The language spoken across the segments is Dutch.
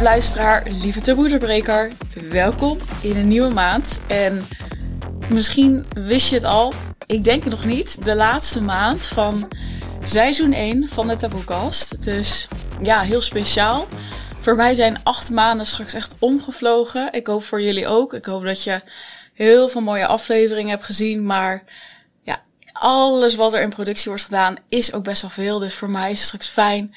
Luisteraar, lieve taboedebreker, welkom in een nieuwe maand. En misschien wist je het al, ik denk het nog niet, de laatste maand van seizoen 1 van de Taboekast. Dus ja, heel speciaal. Voor mij zijn acht maanden straks echt omgevlogen. Ik hoop voor jullie ook. Ik hoop dat je heel veel mooie afleveringen hebt gezien, maar ja, alles wat er in productie wordt gedaan is ook best wel veel. Dus voor mij is het straks fijn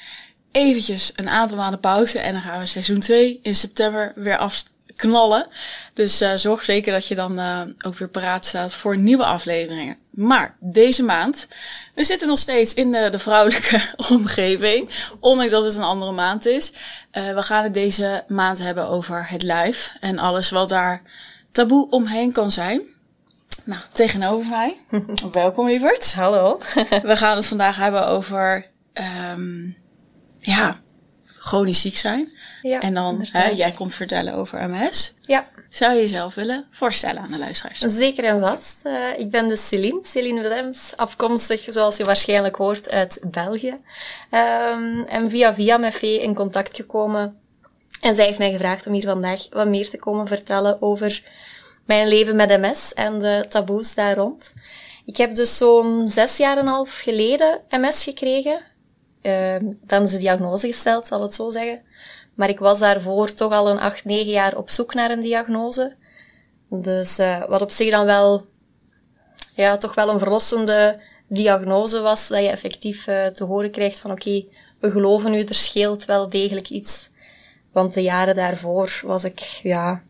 eventjes een aantal maanden pauze en dan gaan we seizoen 2 in september weer afknallen. Dus uh, zorg zeker dat je dan uh, ook weer paraat staat voor nieuwe afleveringen. Maar deze maand, we zitten nog steeds in de, de vrouwelijke omgeving, ondanks dat het een andere maand is. Uh, we gaan het deze maand hebben over het lijf en alles wat daar taboe omheen kan zijn. Nou, tegenover mij, welkom lieverd. Hallo. we gaan het vandaag hebben over um, ja, chronisch ziek zijn. Ja, en dan, hè, jij komt vertellen over MS. Ja. Zou je jezelf willen voorstellen aan de luisteraars? Zeker en vast. Uh, ik ben de Celine, Celine Willems, afkomstig, zoals je waarschijnlijk hoort, uit België. Um, en via via met Vee in contact gekomen. En zij heeft mij gevraagd om hier vandaag wat meer te komen vertellen over mijn leven met MS en de taboes daar rond. Ik heb dus zo'n zes jaar en een half geleden MS gekregen. Uh, dan is de diagnose gesteld, zal het zo zeggen. Maar ik was daarvoor toch al een acht, negen jaar op zoek naar een diagnose. Dus uh, wat op zich dan wel, ja, toch wel een verlossende diagnose was, dat je effectief uh, te horen krijgt van oké, we geloven u, er scheelt wel degelijk iets. Want de jaren daarvoor was ik, ja,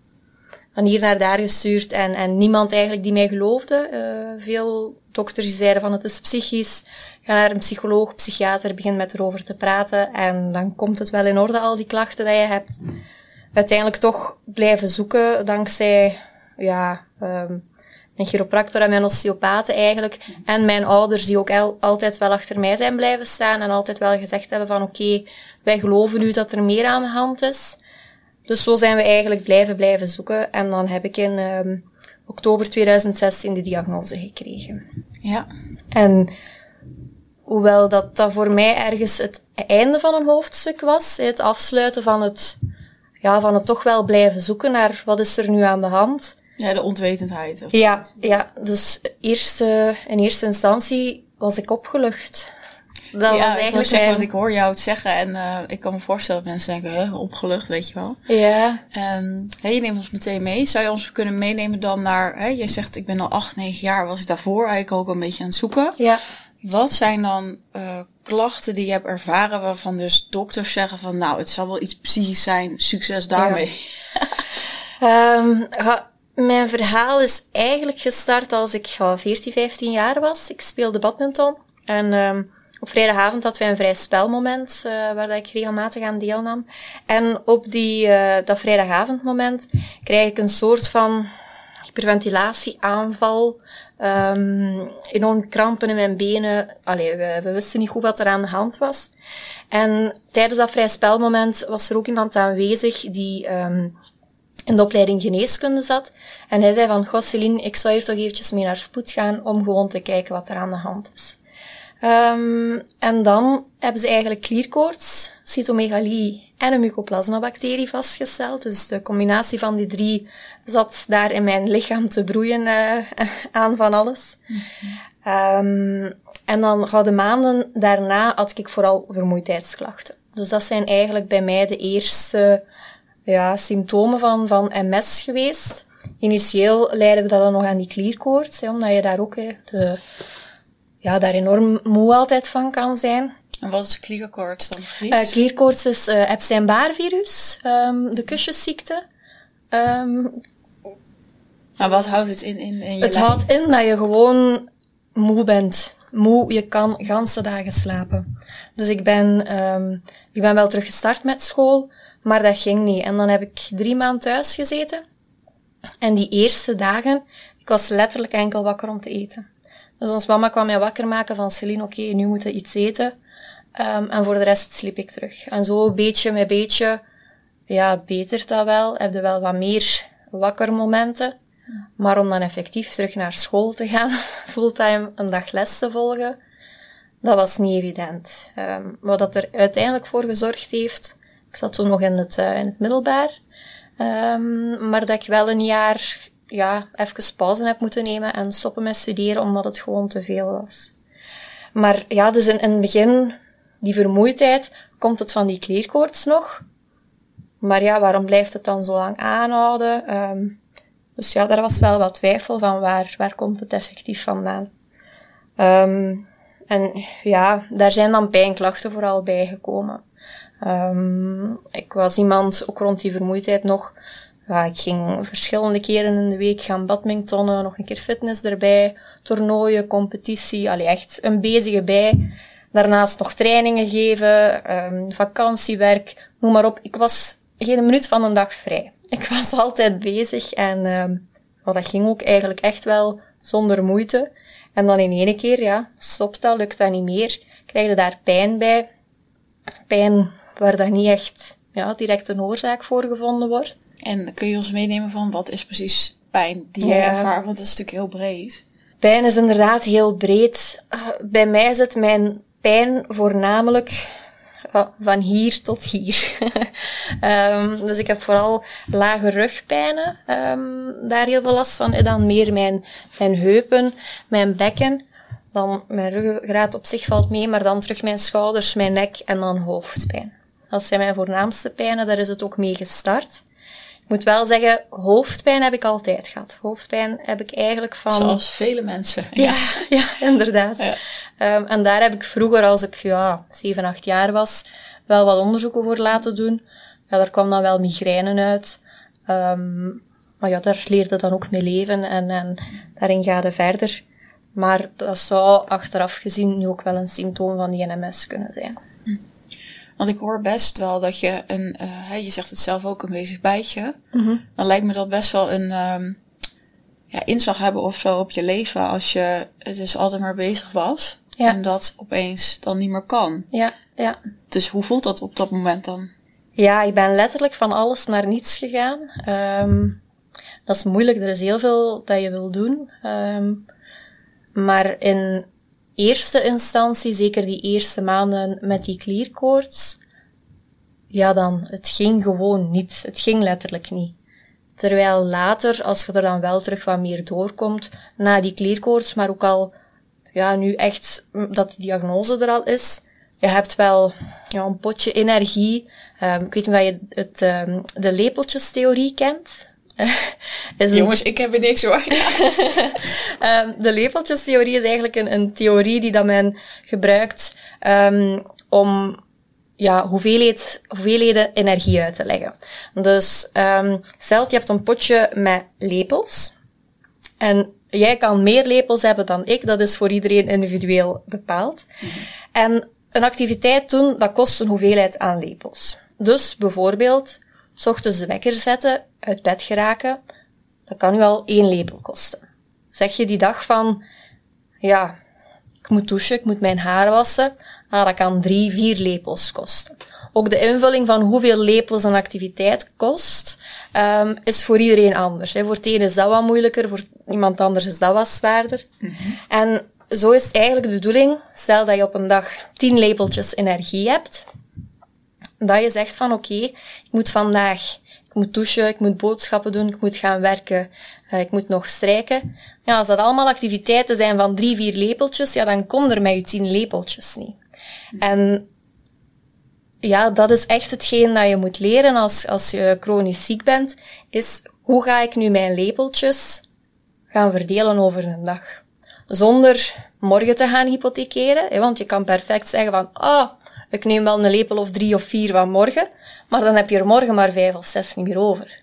van hier naar daar gestuurd en, en niemand eigenlijk die mij geloofde. Uh, veel dokters zeiden van het is psychisch, ga naar een psycholoog, psychiater, begin met erover te praten en dan komt het wel in orde, al die klachten die je hebt. Uiteindelijk toch blijven zoeken, dankzij, ja, um, mijn chiropractor en mijn osteopaten eigenlijk. En mijn ouders die ook al, altijd wel achter mij zijn blijven staan en altijd wel gezegd hebben van oké, wij geloven nu dat er meer aan de hand is. Dus zo zijn we eigenlijk blijven blijven zoeken. En dan heb ik in um, oktober 2016 de diagnose gekregen. Ja. En hoewel dat, dat voor mij ergens het einde van een hoofdstuk was, het afsluiten van het, ja, van het toch wel blijven zoeken naar wat is er nu aan de hand. Ja, de onwetendheid. Of ja, ja, dus eerste, in eerste instantie was ik opgelucht. Dat ja, was eigenlijk ik, zeggen, ik hoor jou het zeggen en uh, ik kan me voorstellen dat mensen denken, hè, opgelucht, weet je wel. Ja. Um, hey, je neemt ons meteen mee. Zou je ons kunnen meenemen dan naar, hè, je zegt ik ben al acht, negen jaar, was ik daarvoor eigenlijk ook een beetje aan het zoeken. Ja. Wat zijn dan uh, klachten die je hebt ervaren waarvan dus dokters zeggen van nou, het zal wel iets psychisch zijn, succes daarmee? Ja. um, mijn verhaal is eigenlijk gestart als ik 14, 15 jaar was. Ik speelde badminton en um, op vrijdagavond hadden wij een vrij spelmoment, uh, waar ik regelmatig aan deelnam. En op die, uh, dat vrijdagavondmoment krijg ik een soort van hyperventilatieaanval. Um, enorm krampen in mijn benen. Allee, we, wisten niet goed wat er aan de hand was. En tijdens dat vrij spelmoment was er ook iemand aanwezig die um, in de opleiding geneeskunde zat. En hij zei van, Gosseline, ik zou hier toch eventjes mee naar spoed gaan om gewoon te kijken wat er aan de hand is. Um, en dan hebben ze eigenlijk klierkoorts, cytomegalie en een mycoplasmabacterie vastgesteld. Dus de combinatie van die drie zat daar in mijn lichaam te broeien uh, aan van alles. Mm -hmm. um, en dan de maanden daarna had ik vooral vermoeidheidsklachten. Dus dat zijn eigenlijk bij mij de eerste ja, symptomen van, van MS geweest. Initieel leiden we dat dan nog aan die klierkoorts, hè, omdat je daar ook hè, de ja, daar enorm moe altijd van kan zijn. En wat is klierkoorts dan? Uh, klierkoorts is uh, Epstein-Barr-virus, um, de kusjesziekte. Um, maar wat houdt het in? in, in je het houdt in dat je gewoon moe bent. Moe, je kan ganse dagen slapen. Dus ik ben, um, ik ben wel teruggestart met school, maar dat ging niet. En dan heb ik drie maanden thuis gezeten. En die eerste dagen, ik was letterlijk enkel wakker om te eten. Dus ons mama kwam mij wakker maken van Celine, oké, nu moeten we iets eten. Um, en voor de rest sliep ik terug. En zo beetje met beetje, ja, betert dat wel. Heb je wel wat meer wakker momenten. Maar om dan effectief terug naar school te gaan, fulltime een dag les te volgen, dat was niet evident. Um, wat dat er uiteindelijk voor gezorgd heeft Ik zat toen nog in het, uh, in het middelbaar. Um, maar dat ik wel een jaar ja, even pauze heb moeten nemen en stoppen met studeren omdat het gewoon te veel was. Maar ja, dus in, het begin, die vermoeidheid, komt het van die kleerkoorts nog. Maar ja, waarom blijft het dan zo lang aanhouden? Um, dus ja, daar was wel wat twijfel van waar, waar komt het effectief vandaan. Um, en ja, daar zijn dan pijnklachten vooral bijgekomen. Um, ik was iemand, ook rond die vermoeidheid nog, ja, ik ging verschillende keren in de week gaan badmintonnen, nog een keer fitness erbij, toernooien, competitie, allee, echt een bezige bij. Daarnaast nog trainingen geven, um, vakantiewerk, noem maar op. Ik was geen minuut van een dag vrij. Ik was altijd bezig en um, dat ging ook eigenlijk echt wel zonder moeite. En dan in één keer, ja, stopt dat, lukt dat niet meer. Krijg je daar pijn bij. Pijn waar dat niet echt ja, direct een oorzaak voor gevonden wordt. En kun je ons meenemen van wat is precies pijn die je ervaart? Want dat is natuurlijk heel breed. Pijn is inderdaad heel breed. Uh, bij mij zit mijn pijn voornamelijk van hier tot hier. um, dus ik heb vooral lage rugpijnen, um, daar heel veel last van. En dan meer mijn, mijn heupen, mijn bekken. Dan mijn ruggengraat op zich valt mee, maar dan terug mijn schouders, mijn nek en dan hoofdpijn. Dat zijn mijn voornaamste pijnen, daar is het ook mee gestart. Ik moet wel zeggen, hoofdpijn heb ik altijd gehad. Hoofdpijn heb ik eigenlijk van... Zoals vele mensen. Ja, ja, inderdaad. Ja. Um, en daar heb ik vroeger, als ik ja, 7, 8 jaar was, wel wat onderzoeken voor laten doen. Ja, daar kwam dan wel migraine uit. Um, maar ja, daar leerde dan ook mee leven en, en daarin ga je verder. Maar dat zou achteraf gezien nu ook wel een symptoom van die NMS kunnen zijn. Want ik hoor best wel dat je een, uh, je zegt het zelf ook, een bezig bijtje. Mm Dan lijkt me dat best wel een um, ja, inslag hebben of zo op je leven als je dus altijd maar bezig was. Ja. En dat opeens dan niet meer kan. Ja, ja. Dus hoe voelt dat op dat moment dan? Ja, ik ben letterlijk van alles naar niets gegaan. Um, dat is moeilijk, er is heel veel dat je wil doen. Um, maar in eerste instantie, zeker die eerste maanden met die klierkoorts, ja dan, het ging gewoon niet. Het ging letterlijk niet. Terwijl later, als je er dan wel terug wat meer doorkomt, na die klierkoorts, maar ook al, ja, nu echt dat de diagnose er al is, je hebt wel ja, een potje energie. Um, ik weet niet of je het, um, de lepeltjestheorie kent. Jongens, ik heb er niks hoor. um, de lepeltjestheorie is eigenlijk een, een, theorie die dat men gebruikt um, om ja, hoeveelheid, hoeveelheden energie uit te leggen. Dus um, stel je hebt een potje met lepels en jij kan meer lepels hebben dan ik, dat is voor iedereen individueel bepaald. Mm -hmm. En een activiteit doen, dat kost een hoeveelheid aan lepels. Dus bijvoorbeeld, s ochtends de wekker zetten, uit bed geraken, dat kan u al één lepel kosten. Zeg je die dag van, ja, ik moet douchen, ik moet mijn haar wassen, ah, dat kan drie, vier lepels kosten. Ook de invulling van hoeveel lepels een activiteit kost, um, is voor iedereen anders. Hè. Voor het ene is dat wat moeilijker, voor iemand anders is dat wat zwaarder. Mm -hmm. En zo is eigenlijk de bedoeling, stel dat je op een dag tien lepeltjes energie hebt, dat je zegt van oké, ik moet vandaag, ik moet douchen, ik moet boodschappen doen, ik moet gaan werken, uh, ik moet nog strijken. Ja, als dat allemaal activiteiten zijn van drie, vier lepeltjes, ja, dan kom er met je tien lepeltjes niet. En ja, dat is echt hetgeen dat je moet leren als, als je chronisch ziek bent, is hoe ga ik nu mijn lepeltjes gaan verdelen over een dag? Zonder morgen te gaan hypothekeren, want je kan perfect zeggen van, ah, oh, ik neem wel een lepel of drie of vier van morgen, maar dan heb je er morgen maar vijf of zes niet meer over.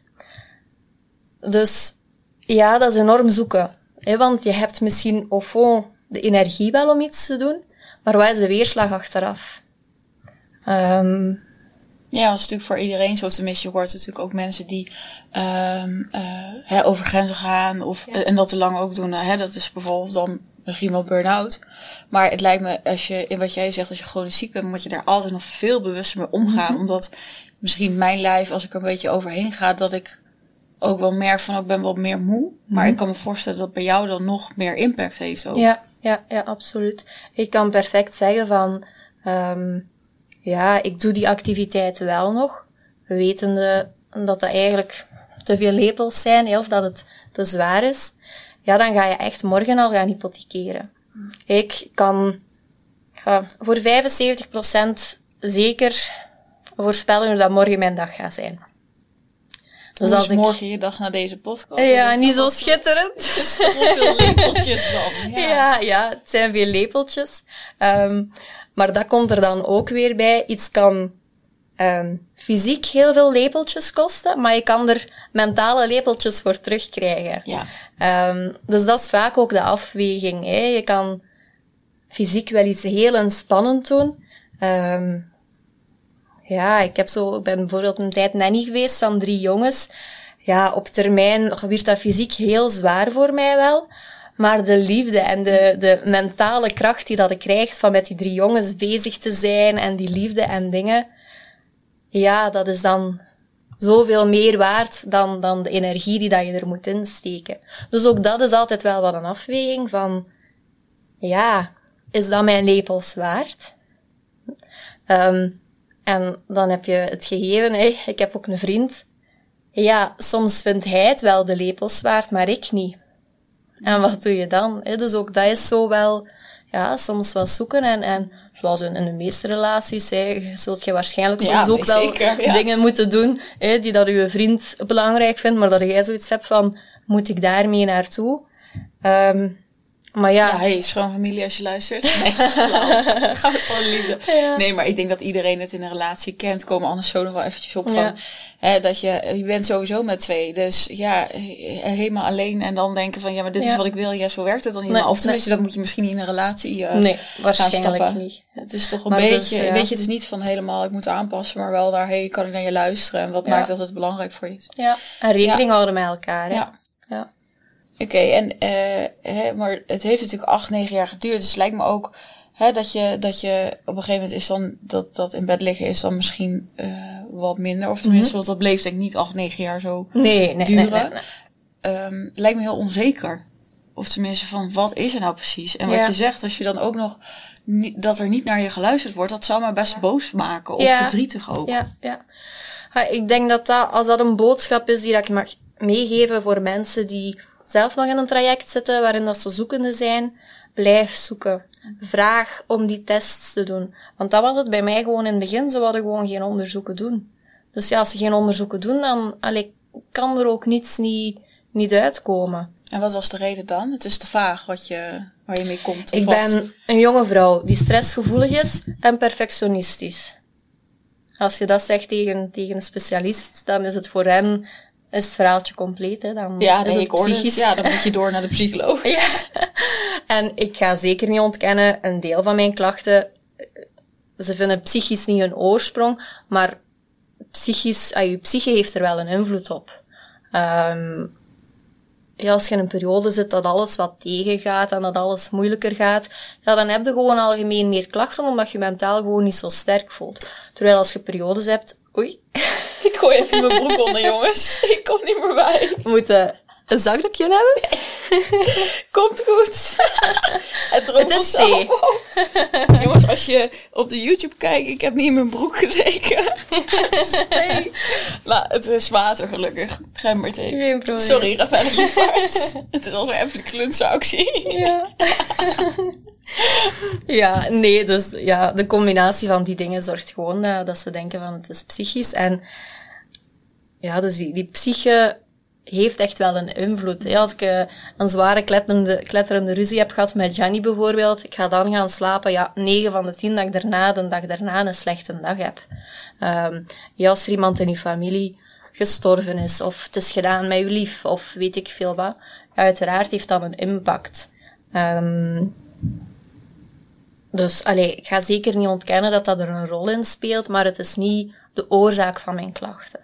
Dus ja, dat is enorm zoeken. Hè, want je hebt misschien au fond de energie wel om iets te doen, maar wat is de weerslag achteraf? Um, ja, dat is natuurlijk voor iedereen zo. Tenminste, je hoort natuurlijk ook mensen die um, uh, hè, over grenzen gaan of, ja. en dat te lang ook doen. Hè, dat is bijvoorbeeld dan misschien wel burn-out. Maar het lijkt me, als je, in wat jij zegt, als je gewoon ziek bent, moet je daar altijd nog veel bewuster mee omgaan. Mm-hmm. Omdat misschien mijn lijf, als ik er een beetje overheen ga, dat ik ook wel merk van, ik ben wat meer moe. Maar ik kan me voorstellen dat bij jou dan nog meer impact heeft ook. Ja, ja, ja, absoluut. Ik kan perfect zeggen van, um, ja, ik doe die activiteit wel nog, wetende dat dat eigenlijk te veel lepels zijn, of dat het te zwaar is, ja, dan ga je echt morgen al gaan hypothekeren. Ik kan voor 75% zeker voorspellen hoe dat morgen mijn dag gaat zijn. Dus als ik... morgen je dag na deze podcast? Ja, niet zo schitterend. Het is veel lepeltjes dan. Ja, ja, ja het zijn veel lepeltjes. Um, maar dat komt er dan ook weer bij. Iets kan um, fysiek heel veel lepeltjes kosten, maar je kan er mentale lepeltjes voor terugkrijgen. Ja. Um, dus dat is vaak ook de afweging. Hè. Je kan fysiek wel iets heel entspannend doen. Um, ja, ik heb zo, ik ben bijvoorbeeld een tijd nanny geweest van drie jongens. Ja, op termijn werd dat fysiek heel zwaar voor mij wel. Maar de liefde en de, de mentale kracht die dat ik krijg van met die drie jongens bezig te zijn en die liefde en dingen, ja, dat is dan zoveel meer waard dan, dan de energie die dat je er moet insteken. Dus ook dat is altijd wel wat een afweging van, ja, is dat mijn lepels waard? Um, en dan heb je het gegeven, ik heb ook een vriend. Ja, soms vindt hij het wel de lepels waard, maar ik niet. En wat doe je dan? Dus ook dat is zo wel, ja, soms wel zoeken en, en zoals in, in de meeste relaties, hè, zult je waarschijnlijk soms ook wel dingen moeten doen, hè, die dat je vriend belangrijk vindt, maar dat jij zoiets hebt van, moet ik daarmee naartoe? Um, maar ja. Ja, hey, schoonfamilie als je luistert. Nee, gaat het gewoon liefde. Nee, maar ik denk dat iedereen het in een relatie kent. Komen anders zo nog wel eventjes op van, hè, dat je, je bent sowieso met twee. Dus ja, helemaal alleen en dan denken van, ja, maar dit is wat ik wil. Ja, zo werkt het dan niet. Nee, of tenminste, dat moet je misschien niet in een relatie uh, Nee, waarschijnlijk niet. Het is toch een beetje, weet je, het is niet van helemaal, ik moet aanpassen, maar wel naar, hey, kan ik naar je luisteren? En wat maakt dat het belangrijk voor je is? Ja, en rekening houden met elkaar, hè? Ja. ja. Oké, en uh, hè, maar het heeft natuurlijk acht, negen jaar geduurd. Dus het lijkt me ook hè, dat, je, dat je op een gegeven moment is dan dat, dat in bed liggen is dan misschien uh, wat minder. Of tenminste, mm want dat bleef denk ik niet acht, negen jaar zo nee, nee, duren. Nee, nee, um, het lijkt me heel onzeker. Of tenminste van wat is er nou precies? En wat ja. je zegt, als je dan ook nog niet, dat er niet naar je geluisterd wordt, dat zou me best boos maken of ja. verdrietig ook. Ja, ja. ja. Ik denk dat dat, als dat een boodschap is die dat ik mag meegeven voor mensen die zelf nog in een traject zitten waarin dat ze zoekende zijn, blijf zoeken. Vraag om die tests te doen. Want dat was het bij mij gewoon in het begin. Ze wilden gewoon geen onderzoeken doen. Dus ja, als ze geen onderzoeken doen, dan allee, kan er ook niets niet, niet uitkomen. En wat was de reden dan? Het is te vaag wat je, waar je mee komt. Ik ben een jonge vrouw die stressgevoelig is en perfectionistisch. Als je dat zegt tegen, tegen een specialist, dan is het voor hen is het verhaaltje compleet. Hè. Dan ja, is het psychisch. ja, dan moet je door naar de psycholoog. ja. En ik ga zeker niet ontkennen, een deel van mijn klachten, ze vinden psychisch niet hun oorsprong, maar psychisch, ah, je psyche heeft er wel een invloed op. Um, ja, als je in een periode zit dat alles wat tegengaat en dat alles moeilijker gaat, ja, dan heb je gewoon algemeen meer klachten, omdat je mentaal gewoon niet zo sterk voelt. Terwijl als je periodes hebt, oei, ik gooi even mijn broek onder, jongens. Ik kom niet meer bij. We moeten een zakdoekje hebben. Komt goed. Het, is thee. jongens, als je op de YouTube kijkt, ik heb niet in mijn broek gezeken. het is thee. Nou, het is water gelukkig. Gemberthee. Geen probleem. Sorry, Rafael het is wel zo even de ja. ja, nee, dus ja, de combinatie van die dingen zorgt gewoon uh, dat ze denken van het is psychisch. En ja, dus die, die psyche heeft echt wel een invloed. Als ik uh, een zware kletterende, kletterende ruzie heb gehad met Gianni bijvoorbeeld, ik ga dan gaan slapen, ja, 9 van de 10 dat ik daarna, de dag daarna een slechte dag heb. Um, ja, als er iemand in uw familie gestorven is, of het is gedaan met uw lief, of weet ik veel wat, uiteraard heeft dat een impact. Um, dus, allee, ik ga zeker niet ontkennen dat dat er een rol in speelt, maar het is niet de oorzaak van mijn klachten.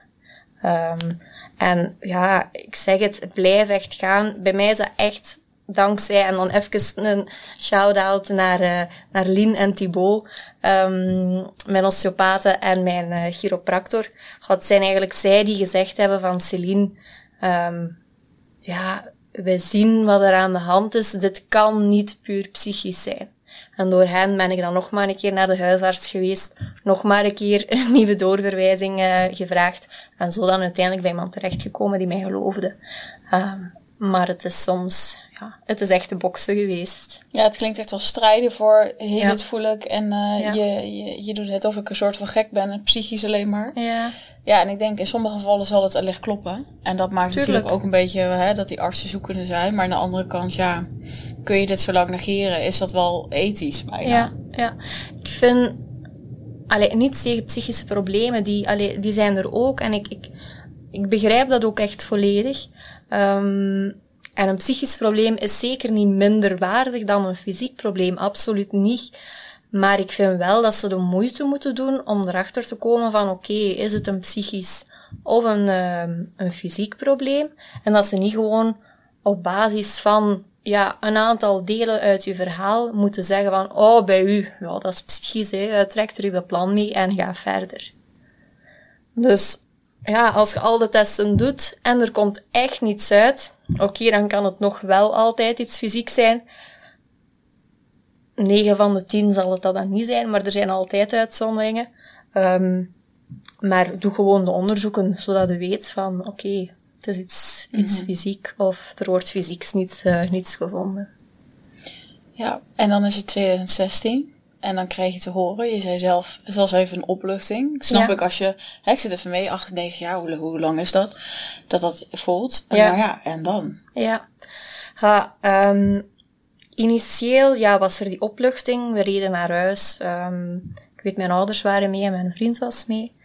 Um, en ja, ik zeg het, blijf echt gaan. Bij mij is dat echt dankzij, en dan even een shout-out naar, uh, naar Lien en Thibaut, um, mijn osteopaten en mijn uh, chiropractor. Het zijn eigenlijk zij die gezegd hebben van Celine, um, ja, we zien wat er aan de hand is. Dit kan niet puur psychisch zijn. En door hen ben ik dan nog maar een keer naar de huisarts geweest, nog maar een keer een nieuwe doorverwijzing uh, gevraagd. En zo dan uiteindelijk bij iemand terechtgekomen die mij geloofde. Ehm, maar het is soms, ja, het is echt de boksen geweest. Ja, het klinkt echt wel strijden voor heel ja. het voel ik. En uh, je, je, je doet net of ik een soort van gek ben, psychisch alleen maar. Ja. Ja, en ik denk in sommige gevallen zal het wellicht kloppen. En dat maakt Tuurlijk. natuurlijk ook een beetje hè, dat die artsen zoekende zijn. Maar aan de andere kant, ja, kun je dit zo lang negeren? Is dat wel ethisch bijna? Ja, ja. Ik vind, allee, niet tegen psychische problemen, die, allee, die zijn er ook. En ik, ik, ik begrijp dat ook echt volledig. Um, en een psychisch probleem is zeker niet minder waardig dan een fysiek probleem, absoluut niet. Maar ik vind wel dat ze de moeite moeten doen om erachter te komen van oké, is het een psychisch of een, uh, een fysiek probleem? En dat ze niet gewoon op basis van ja, een aantal delen uit je verhaal moeten zeggen van oh, bij u, ja, dat is psychisch, hè, trek er uw plan mee en ga verder. Dus ja, als je al de testen doet en er komt echt niets uit, oké, dan kan het nog wel altijd iets fysiek zijn. 9 van de 10 zal het dat dan niet zijn, maar er zijn altijd uitzonderingen. Um, maar doe gewoon de onderzoeken, zodat je weet van, oké, okay, het is iets, iets mm -hmm. fysiek of er wordt fysieks niets, uh, niets gevonden. Ja, en dan is het 2016. En dan krijg je te horen, je zei zelf, het was even een opluchting. Snap ja. ik als je, hè, ik zit even mee, 8, 9 jaar, hoe, hoe lang is dat? Dat dat voelt. Ja. Maar ja, en dan? Ja. Ha, um, initieel ja, was er die opluchting. We reden naar huis. Um, ik weet, mijn ouders waren mee en mijn vriend was mee.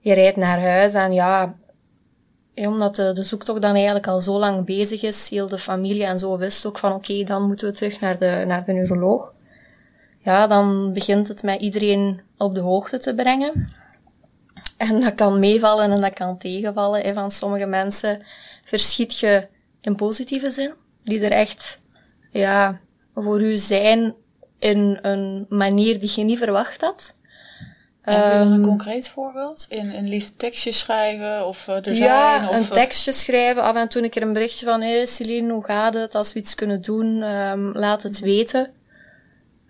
Je rijdt naar huis en ja, omdat de, de zoektocht dan eigenlijk al zo lang bezig is, heel de familie en zo wist ook van oké, okay, dan moeten we terug naar de, naar de neuroloog ja, dan begint het met iedereen op de hoogte te brengen. En dat kan meevallen en dat kan tegenvallen. Hè. Van sommige mensen verschiet je in positieve zin, die er echt ja, voor u zijn in een manier die je niet verwacht had. En um, een concreet voorbeeld? In een lieve tekstje schrijven of uh, er zijn? Ja, of, een tekstje schrijven. Af en toe een keer een berichtje van, hé hey, Celine, hoe gaat het? Als we iets kunnen doen, um, laat het weten.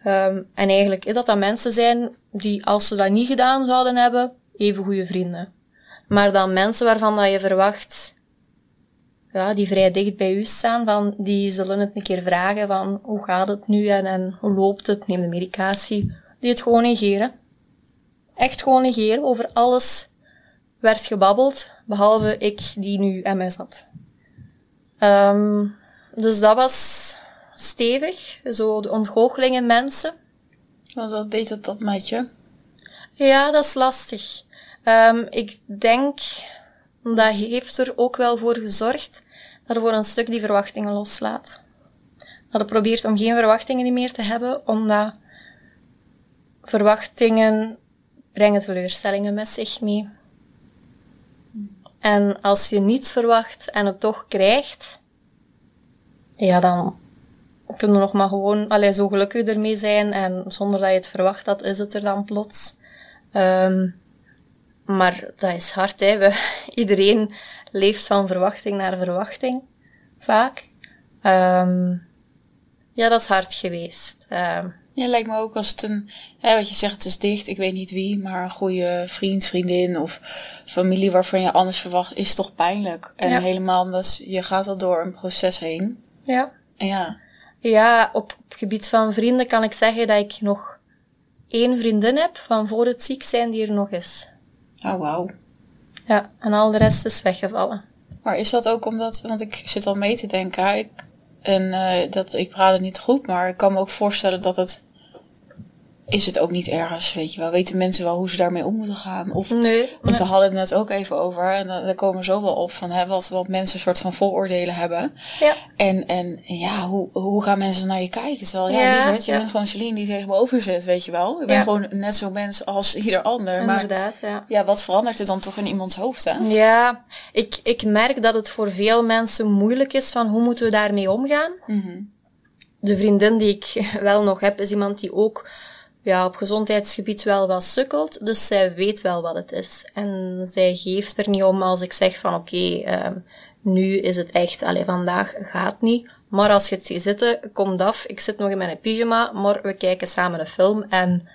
Um, en eigenlijk is dat dat mensen zijn die, als ze dat niet gedaan zouden hebben, even goede vrienden. Maar dan mensen waarvan dat je verwacht, ja, die vrij dicht bij u staan, van, die zullen het een keer vragen van, hoe gaat het nu en, en hoe loopt het, neem de medicatie, die het gewoon negeren. Echt gewoon negeren, over alles werd gebabbeld, behalve ik die nu MS had. Um, dus dat was stevig, zo de ontgoochelingen mensen. Wat deed dat dat met je? Ja, dat is lastig. Um, ik denk, dat heeft er ook wel voor gezorgd dat er voor een stuk die verwachtingen loslaat. Dat je probeert om geen verwachtingen meer te hebben, omdat verwachtingen brengen teleurstellingen met zich mee. En als je niets verwacht en het toch krijgt, ja, dan kunnen nog maar gewoon allee, zo gelukkig ermee zijn en zonder dat je het verwacht had, is het er dan plots. Um, maar dat is hard, hè. We, iedereen leeft van verwachting naar verwachting, vaak. Um, ja, dat is hard geweest. Um, ja, lijkt me ook als het een, hè, wat je zegt, het is dicht, ik weet niet wie, maar een goede vriend, vriendin of familie waarvan je anders verwacht, is toch pijnlijk. En ja. helemaal omdat je gaat al door een proces heen. Ja. Ja. Ja, op, op gebied van vrienden kan ik zeggen dat ik nog één vriendin heb van voor het ziek zijn die er nog is. Oh, wauw. Ja, en al de rest is weggevallen. Maar is dat ook omdat, want ik zit al mee te denken, ik, en uh, dat, ik praat het niet goed, maar ik kan me ook voorstellen dat het is het ook niet ergens, weet je wel. Weten mensen wel hoe ze daarmee om moeten gaan? Of, nee. Want we hadden het net ook even over, en daar komen we zo wel op, van hè, wat, wat mensen een soort van vooroordelen hebben. Ja. En, en ja, hoe, hoe gaan mensen naar je kijken? Terwijl, ja, ja lieverd, je ja. bent gewoon Celine die tegenover zit, weet je wel. Ik ben gewoon net zo mens als ieder ander. Inderdaad, maar, ja. Ja, wat verandert er dan toch in iemands hoofd, hè? Ja, ik, ik merk dat het voor veel mensen moeilijk is van hoe moeten we daarmee omgaan. Mm -hmm. De vriendin die ik wel nog heb, is iemand die ook ja, op gezondheidsgebied wel wat sukkelt, dus zij weet wel wat het is. En zij geeft er niet om als ik zeg van oké, okay, um, nu is het echt, alleen vandaag gaat niet. Maar als je het ziet zitten, komt af. Ik zit nog in mijn pyjama, maar we kijken samen een film en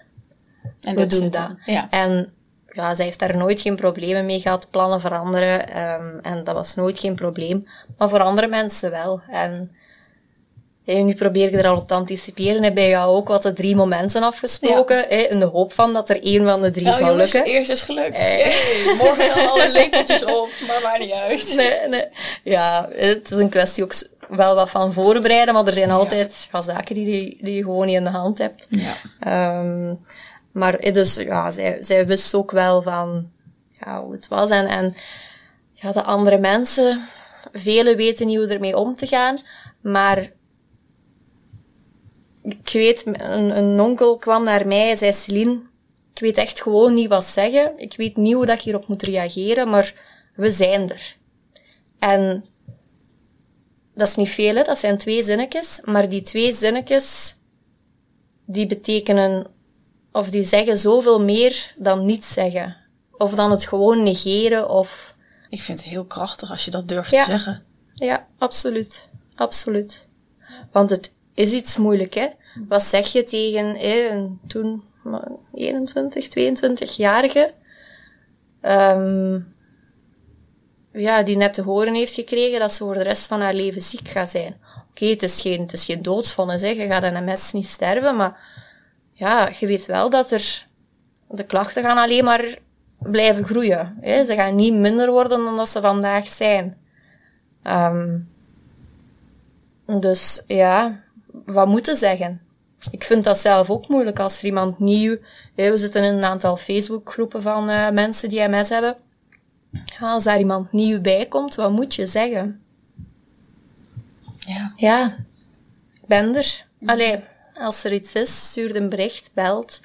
En we doen dat. Ja. En ja, zij heeft daar nooit geen problemen mee gehad, plannen veranderen. ehm, en dat was nooit geen probleem. Maar voor andere mensen wel. En hey, nu probeer ik er al op te anticiperen. Heb bij jou ook wat de drie momenten afgesproken. in de hoop van dat er één van de drie Oh, zal jongens, lukken. eerst is gelukt. Eh. Morgen dan alle lepeltjes op, maar maakt niet uit. Nee, nee. Ja, het is een kwestie ook wel wat van voorbereiden, maar er zijn altijd ja, zaken die, die, die je gewoon niet in de hand hebt. Ja. Ehm, maar eh, dus, ja, zij, zij wist ook wel van ja, hoe het was. En, en ja, de andere mensen, velen weten niet hoe ermee om te gaan. Maar ik weet, een, een onkel kwam naar mij en zei, Celine, ik weet echt gewoon niet wat zeggen. Ik weet niet hoe dat ik hierop moet reageren, maar we zijn er. En dat is niet veel, hè? dat zijn twee zinnetjes. Maar die twee zinnetjes, die betekenen, of die zeggen zoveel meer dan niets zeggen. Of dan het gewoon negeren, of... Ik vind het heel krachtig als je dat durft Ja. te zeggen. Ja, absoluut. Absoluut. Want het is iets moeilijk, hè. Wat zeg je tegen een toen maar 21, 22-jarige, ehm, ja, die net te horen heeft gekregen dat ze voor de rest van haar leven ziek gaat zijn. Oké, het is geen, het is geen doodsvonnis, hè. Je gaat een mes niet sterven, maar ja, je weet wel dat er, de klachten gaan alleen maar blijven groeien. Hè. Ze gaan niet minder worden dan dat ze vandaag zijn. Ehm, dus ja, wat moeten zeggen? Ik vind dat zelf ook moeilijk als er iemand nieuw... hè, we zitten in een aantal Facebookgroepen van eh, mensen die MS hebben. Als daar iemand nieuw bij komt, wat moet je zeggen? Ja. Ja, ik ben er. Allee, als er iets is, stuur een bericht, belt.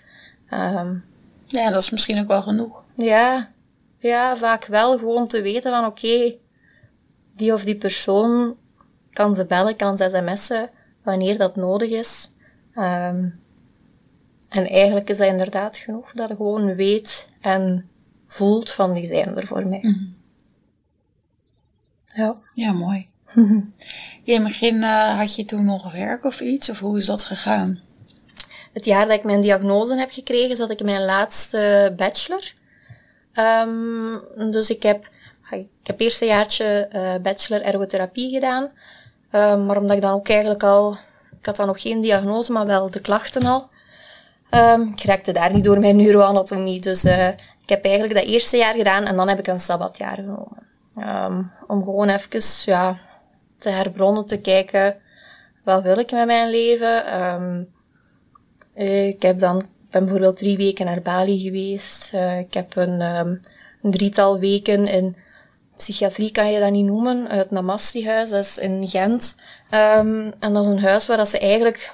Ehm, ja, dat is misschien ook wel genoeg. ja, ja, vaak wel gewoon te weten van oké, die of die persoon kan ze bellen, kan ze sms'en wanneer dat nodig is. Ehm, en eigenlijk is dat inderdaad genoeg dat je gewoon weet en voelt van die zijn er voor mij. Ja. Ja, mooi. In het begin eh, had je toen nog werk of iets? Of hoe is dat gegaan? Het jaar dat ik mijn diagnose heb gekregen, zat ik in mijn laatste bachelor. Ehm, dus ik heb, ik heb eerst een jaartje eh, bachelor ergotherapie gedaan. Ehm, maar omdat ik dan ook eigenlijk al, ik had dan nog geen diagnose, maar wel de klachten al. Ehm, ik raakte daar niet door mijn neuroanatomie. Dus eh, ik heb eigenlijk dat eerste jaar gedaan en dan heb ik een sabbatjaar genomen. Ehm, om gewoon even ja, te herbronnen, te kijken, wat wil ik met mijn leven? Eh, ik heb dan, ben bijvoorbeeld drie weken naar Bali geweest. Eh, ik heb een, een drietal weken in psychiatrie, kan je dat niet noemen, het Namastihuis, dat is in Gent. Ehm, en dat is een huis waar dat ze eigenlijk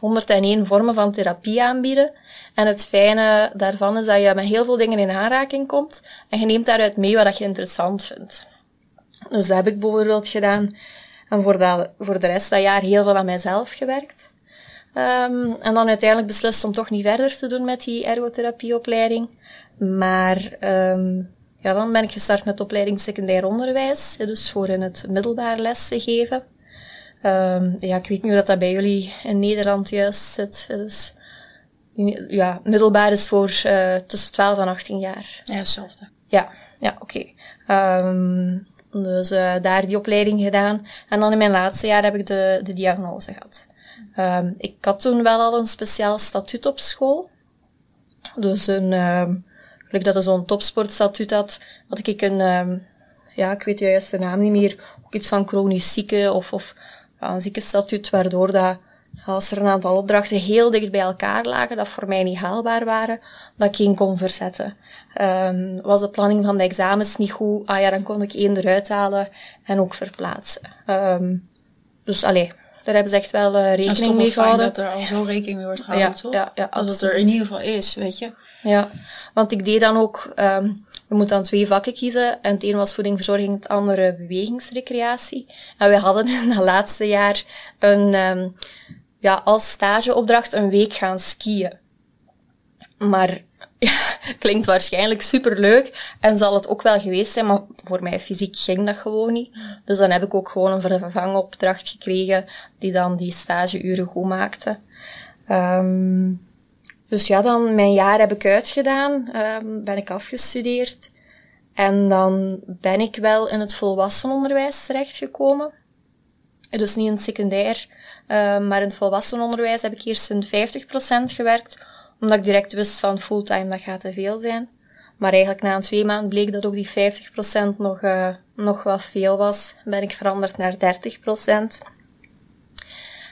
101 vormen van therapie aanbieden. En het fijne daarvan is dat je met heel veel dingen in aanraking komt en je neemt daaruit mee wat je interessant vindt. Dus dat heb ik bijvoorbeeld gedaan. En voor, dat, voor de rest dat jaar heel veel aan mijzelf gewerkt. Ehm, en dan uiteindelijk beslist om toch niet verder te doen met die ergotherapieopleiding. Maar ehm, ja, dan ben ik gestart met de opleiding secundair onderwijs. Dus voor in het middelbaar les te geven. Ehm, ja, ik weet niet hoe dat, dat bij jullie in Nederland juist zit. Dus ja, middelbaar is voor eh, tussen 12 en 18 jaar. Ja, hetzelfde. Ja, ja, oké. Ehm, dus eh, daar die opleiding gedaan. En dan in mijn laatste jaar heb ik de, de diagnose gehad. Ehm, ik had toen wel al een speciaal statuut op school. Dus een, gelijk dat er zo'n topsportstatuut had, had ik een, ehm, ja, ik weet juist de naam niet meer, ook iets van chronisch zieke of, of ja, een ziekenstatuut, waardoor dat als er een aantal opdrachten heel dicht bij elkaar lagen, dat voor mij niet haalbaar waren, dat ik geen kon verzetten. Ehm, was de planning van de examens niet goed, ah ja, dan kon ik één eruit halen en ook verplaatsen. Ehm, dus allee, daar hebben ze echt wel eh, Het is rekening toch wel mee fijn gehouden. dat er al zo rekening mee wordt gehouden, Ja, toch? ja, ja, Als het er in ieder geval is, weet je. Ja, want ik deed dan ook, ehm we moeten dan twee vakken kiezen. En het een was voedingverzorging, het andere bewegingsrecreatie. En we hadden in dat laatste jaar een, ehm ja, als stageopdracht een week gaan skiën. Maar ja, klinkt waarschijnlijk superleuk en zal het ook wel geweest zijn, maar voor mij fysiek ging dat gewoon niet. Dus dan heb ik ook gewoon een vervangopdracht gekregen die dan die stageuren goed maakte. Ehm dus ja, dan mijn jaar heb ik uitgedaan, um, ben ik afgestudeerd. En dan ben ik wel in het volwassenenonderwijs terechtgekomen. Dus niet in het secundair, um, maar in het volwassenenonderwijs heb ik eerst in 50% gewerkt, omdat ik direct wist van fulltime, dat gaat te veel zijn. Maar eigenlijk na een twee maanden bleek dat ook die 50% nog, uh, nog wat veel was. Ben ik veranderd naar 30%.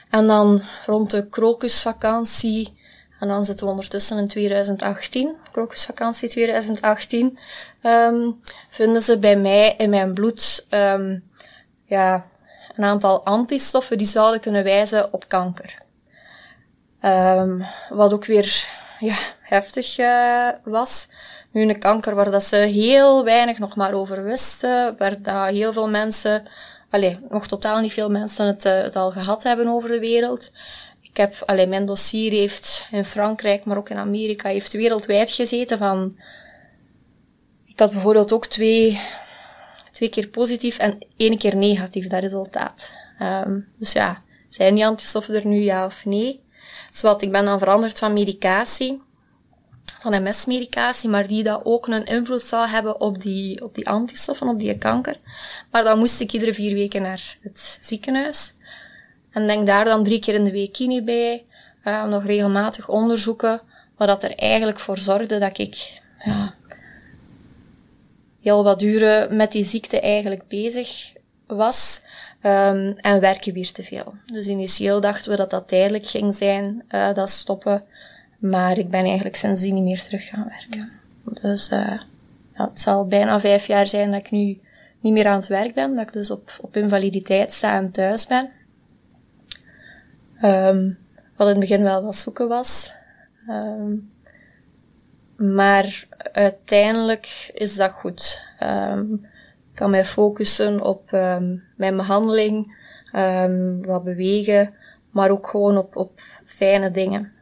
En dan rond de krokusvakantie en dan zitten we ondertussen in 2018, krokusvakantie 2018, um, vinden ze bij mij in mijn bloed um, ja, een aantal antistoffen die zouden kunnen wijzen op kanker. Um, wat ook weer ja, heftig uh, was. Nu een kanker waar dat ze heel weinig nog maar over wisten, waar dat heel veel mensen, allez, nog totaal niet veel mensen uh, het al gehad hebben over de wereld. Ik heb, alleen mijn dossier heeft in Frankrijk, maar ook in Amerika, heeft wereldwijd gezeten van, ik had bijvoorbeeld ook twee, twee keer positief en één keer negatief, dat resultaat. Um, dus ja, zijn die antistoffen er nu ja of nee? Dus wat, ik ben dan veranderd van medicatie, van MS-medicatie, maar die dat ook een invloed zou hebben op die, op die antistoffen, op die kanker. Maar dan moest ik iedere vier weken naar het ziekenhuis. En denk daar dan drie keer in de week kine bij, uh, nog regelmatig onderzoeken, wat dat er eigenlijk voor zorgde dat ik ja, heel wat uren met die ziekte eigenlijk bezig was. Um, en werken weer te veel. Dus initieel dachten we dat dat tijdelijk ging zijn, uh, dat stoppen. Maar ik ben eigenlijk sindsdien niet meer terug gaan werken. Dus ja, het zal bijna vijf jaar zijn dat ik nu niet meer aan het werk ben. Dat ik dus op, op invaliditeit sta en thuis ben. Um, wat in het begin wel wat zoeken was. Um, maar uiteindelijk is dat goed. Um, ik kan mij focussen op mijn behandeling, wat bewegen, maar ook gewoon op, op fijne dingen.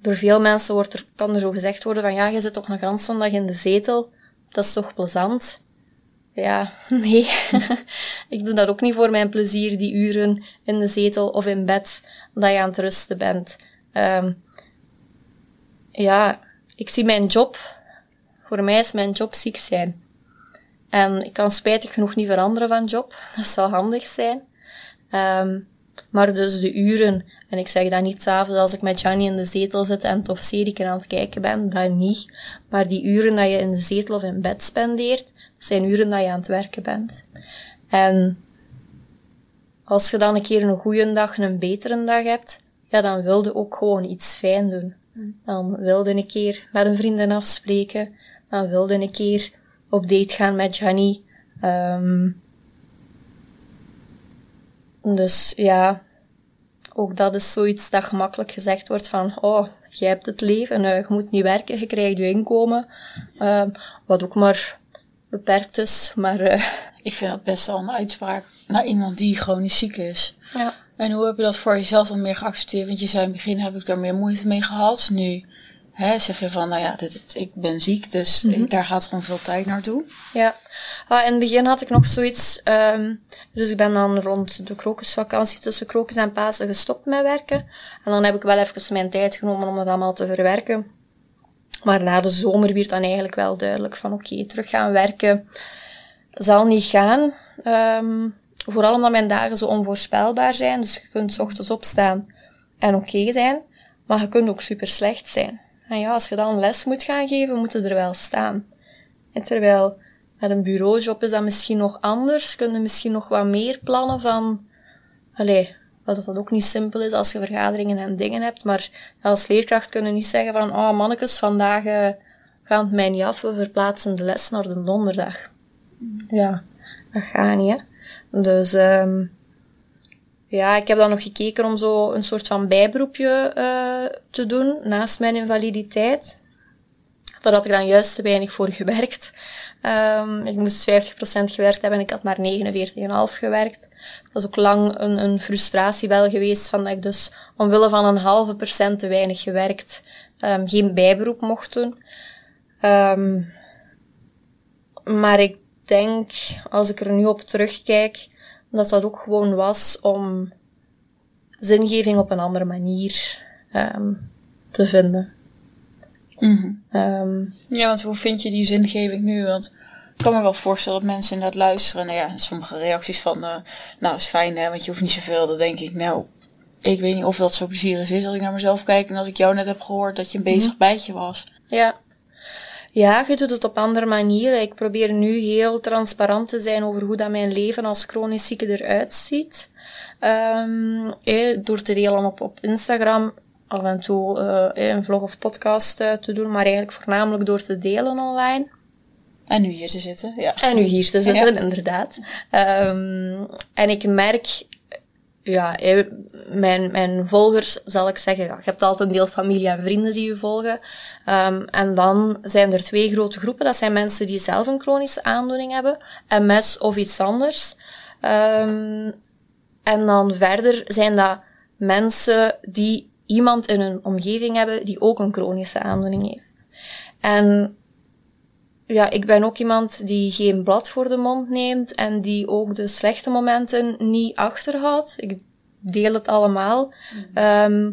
door veel mensen wordt er, kan er zo gezegd worden van ja, je zit toch een ganse dag in de zetel. Dat is toch plezant? Ja, nee. ik doe dat ook niet voor mijn plezier, die uren in de zetel of in bed, dat je aan het rusten bent. Um, ja, ik zie mijn job, voor mij is mijn job ziek zijn. En ik kan spijtig genoeg niet veranderen van job, dat zou handig zijn. Um, maar dus de uren, en ik zeg dat niet s'avonds als ik met Johnny in de zetel zit en tof serie aan het kijken ben, dat niet. Maar die uren dat je in de zetel of in bed spendeert, zijn uren dat je aan het werken bent. En als je dan een keer een goede dag, een betere dag hebt, ja, dan wilde ook gewoon iets fijn doen. Dan wilde een keer met een vriendin afspreken. Dan wilde een keer op date gaan met Johnny. Um, dus ja, ook dat is zoiets dat gemakkelijk gezegd wordt van, oh, jij hebt het leven, uh, je moet niet werken, je krijgt je inkomen. Uh, wat ook maar beperkt is, maar... Uh, ik vind dat best wel een uitspraak naar iemand die chronisch ziek is. Ja. En hoe heb je dat voor jezelf dan meer geaccepteerd? Want je zei in het begin heb ik daar meer moeite mee gehad. Nu hè, zeg je van, nou ja, dit, ik ben ziek, dus mm daar gaat gewoon veel tijd naartoe. Ja, ah, in het begin had ik nog zoiets, um, dus ik ben dan rond de krokusvakantie tussen krokus en Pasen gestopt met werken. En dan heb ik wel even mijn tijd genomen om het allemaal te verwerken. Maar na de zomer werd dan eigenlijk wel duidelijk van, oké, okay, terug gaan werken zal niet gaan. Um, vooral omdat mijn dagen zo onvoorspelbaar zijn. Dus je kunt s ochtends opstaan en oké okay zijn, maar je kunt ook super slecht zijn. En ja, als je dan les moet gaan geven, moet je er wel staan. En terwijl met een bureaujob is dat misschien nog anders. Kun je misschien nog wat meer plannen van... Allee, dat ook niet simpel is als je vergaderingen en dingen hebt. Maar als leerkracht kun je niet zeggen van... Oh, mannetjes, vandaag uh, gaat het mij niet af. We verplaatsen de les naar de donderdag. Ja, dat gaat niet, hè. Dus... Um, ja, ik heb dan nog gekeken om zo een soort van bijberoepje uh, te doen naast mijn invaliditeit. Daar had ik dan juist te weinig voor gewerkt. Um, ik moest 50% gewerkt hebben en ik had maar 49,5 gewerkt. Dat is ook lang een, een frustratie wel geweest, van dat ik dus omwille van een halve procent te weinig gewerkt um, geen bijberoep mocht doen. Um, maar ik denk, als ik er nu op terugkijk, dat dat ook gewoon was om zingeving op een andere manier ehm, te vinden. Mhm. Ehm, Ja, want hoe vind je die zingeving nu? Want ik kan me wel voorstellen dat mensen inderdaad luisteren. Nou ja, sommige reacties van, eh, nou is fijn hè, want je hoeft niet zoveel. Dan denk ik, nou, ik weet niet of dat zo plezierig is als ik naar mezelf kijk. En als ik jou net heb gehoord dat je een bezig bijtje was. Ja. Ja, je doet het op andere manieren. Ik probeer nu heel transparant te zijn over hoe dat mijn leven als chronisch zieke eruit ziet. Eh, door te delen op, op Instagram, af en toe eh, een vlog of podcast eh, te doen, maar eigenlijk voornamelijk door te delen online. En nu hier te zitten, ja. En nu hier te zitten, inderdaad. Ehm, en ik merk, ja, eh, mijn, mijn volgers, zal ik zeggen, ja, je hebt altijd een deel familie en vrienden die je volgen. Ehm, en dan zijn er twee grote groepen. Dat zijn mensen die zelf een chronische aandoening hebben, MS of iets anders. Ehm, en dan verder zijn dat mensen die iemand in hun omgeving hebben die ook een chronische aandoening heeft. En ja, ik ben ook iemand die geen blad voor de mond neemt en die ook de slechte momenten niet achterhoudt. Ik deel het allemaal. Ehm,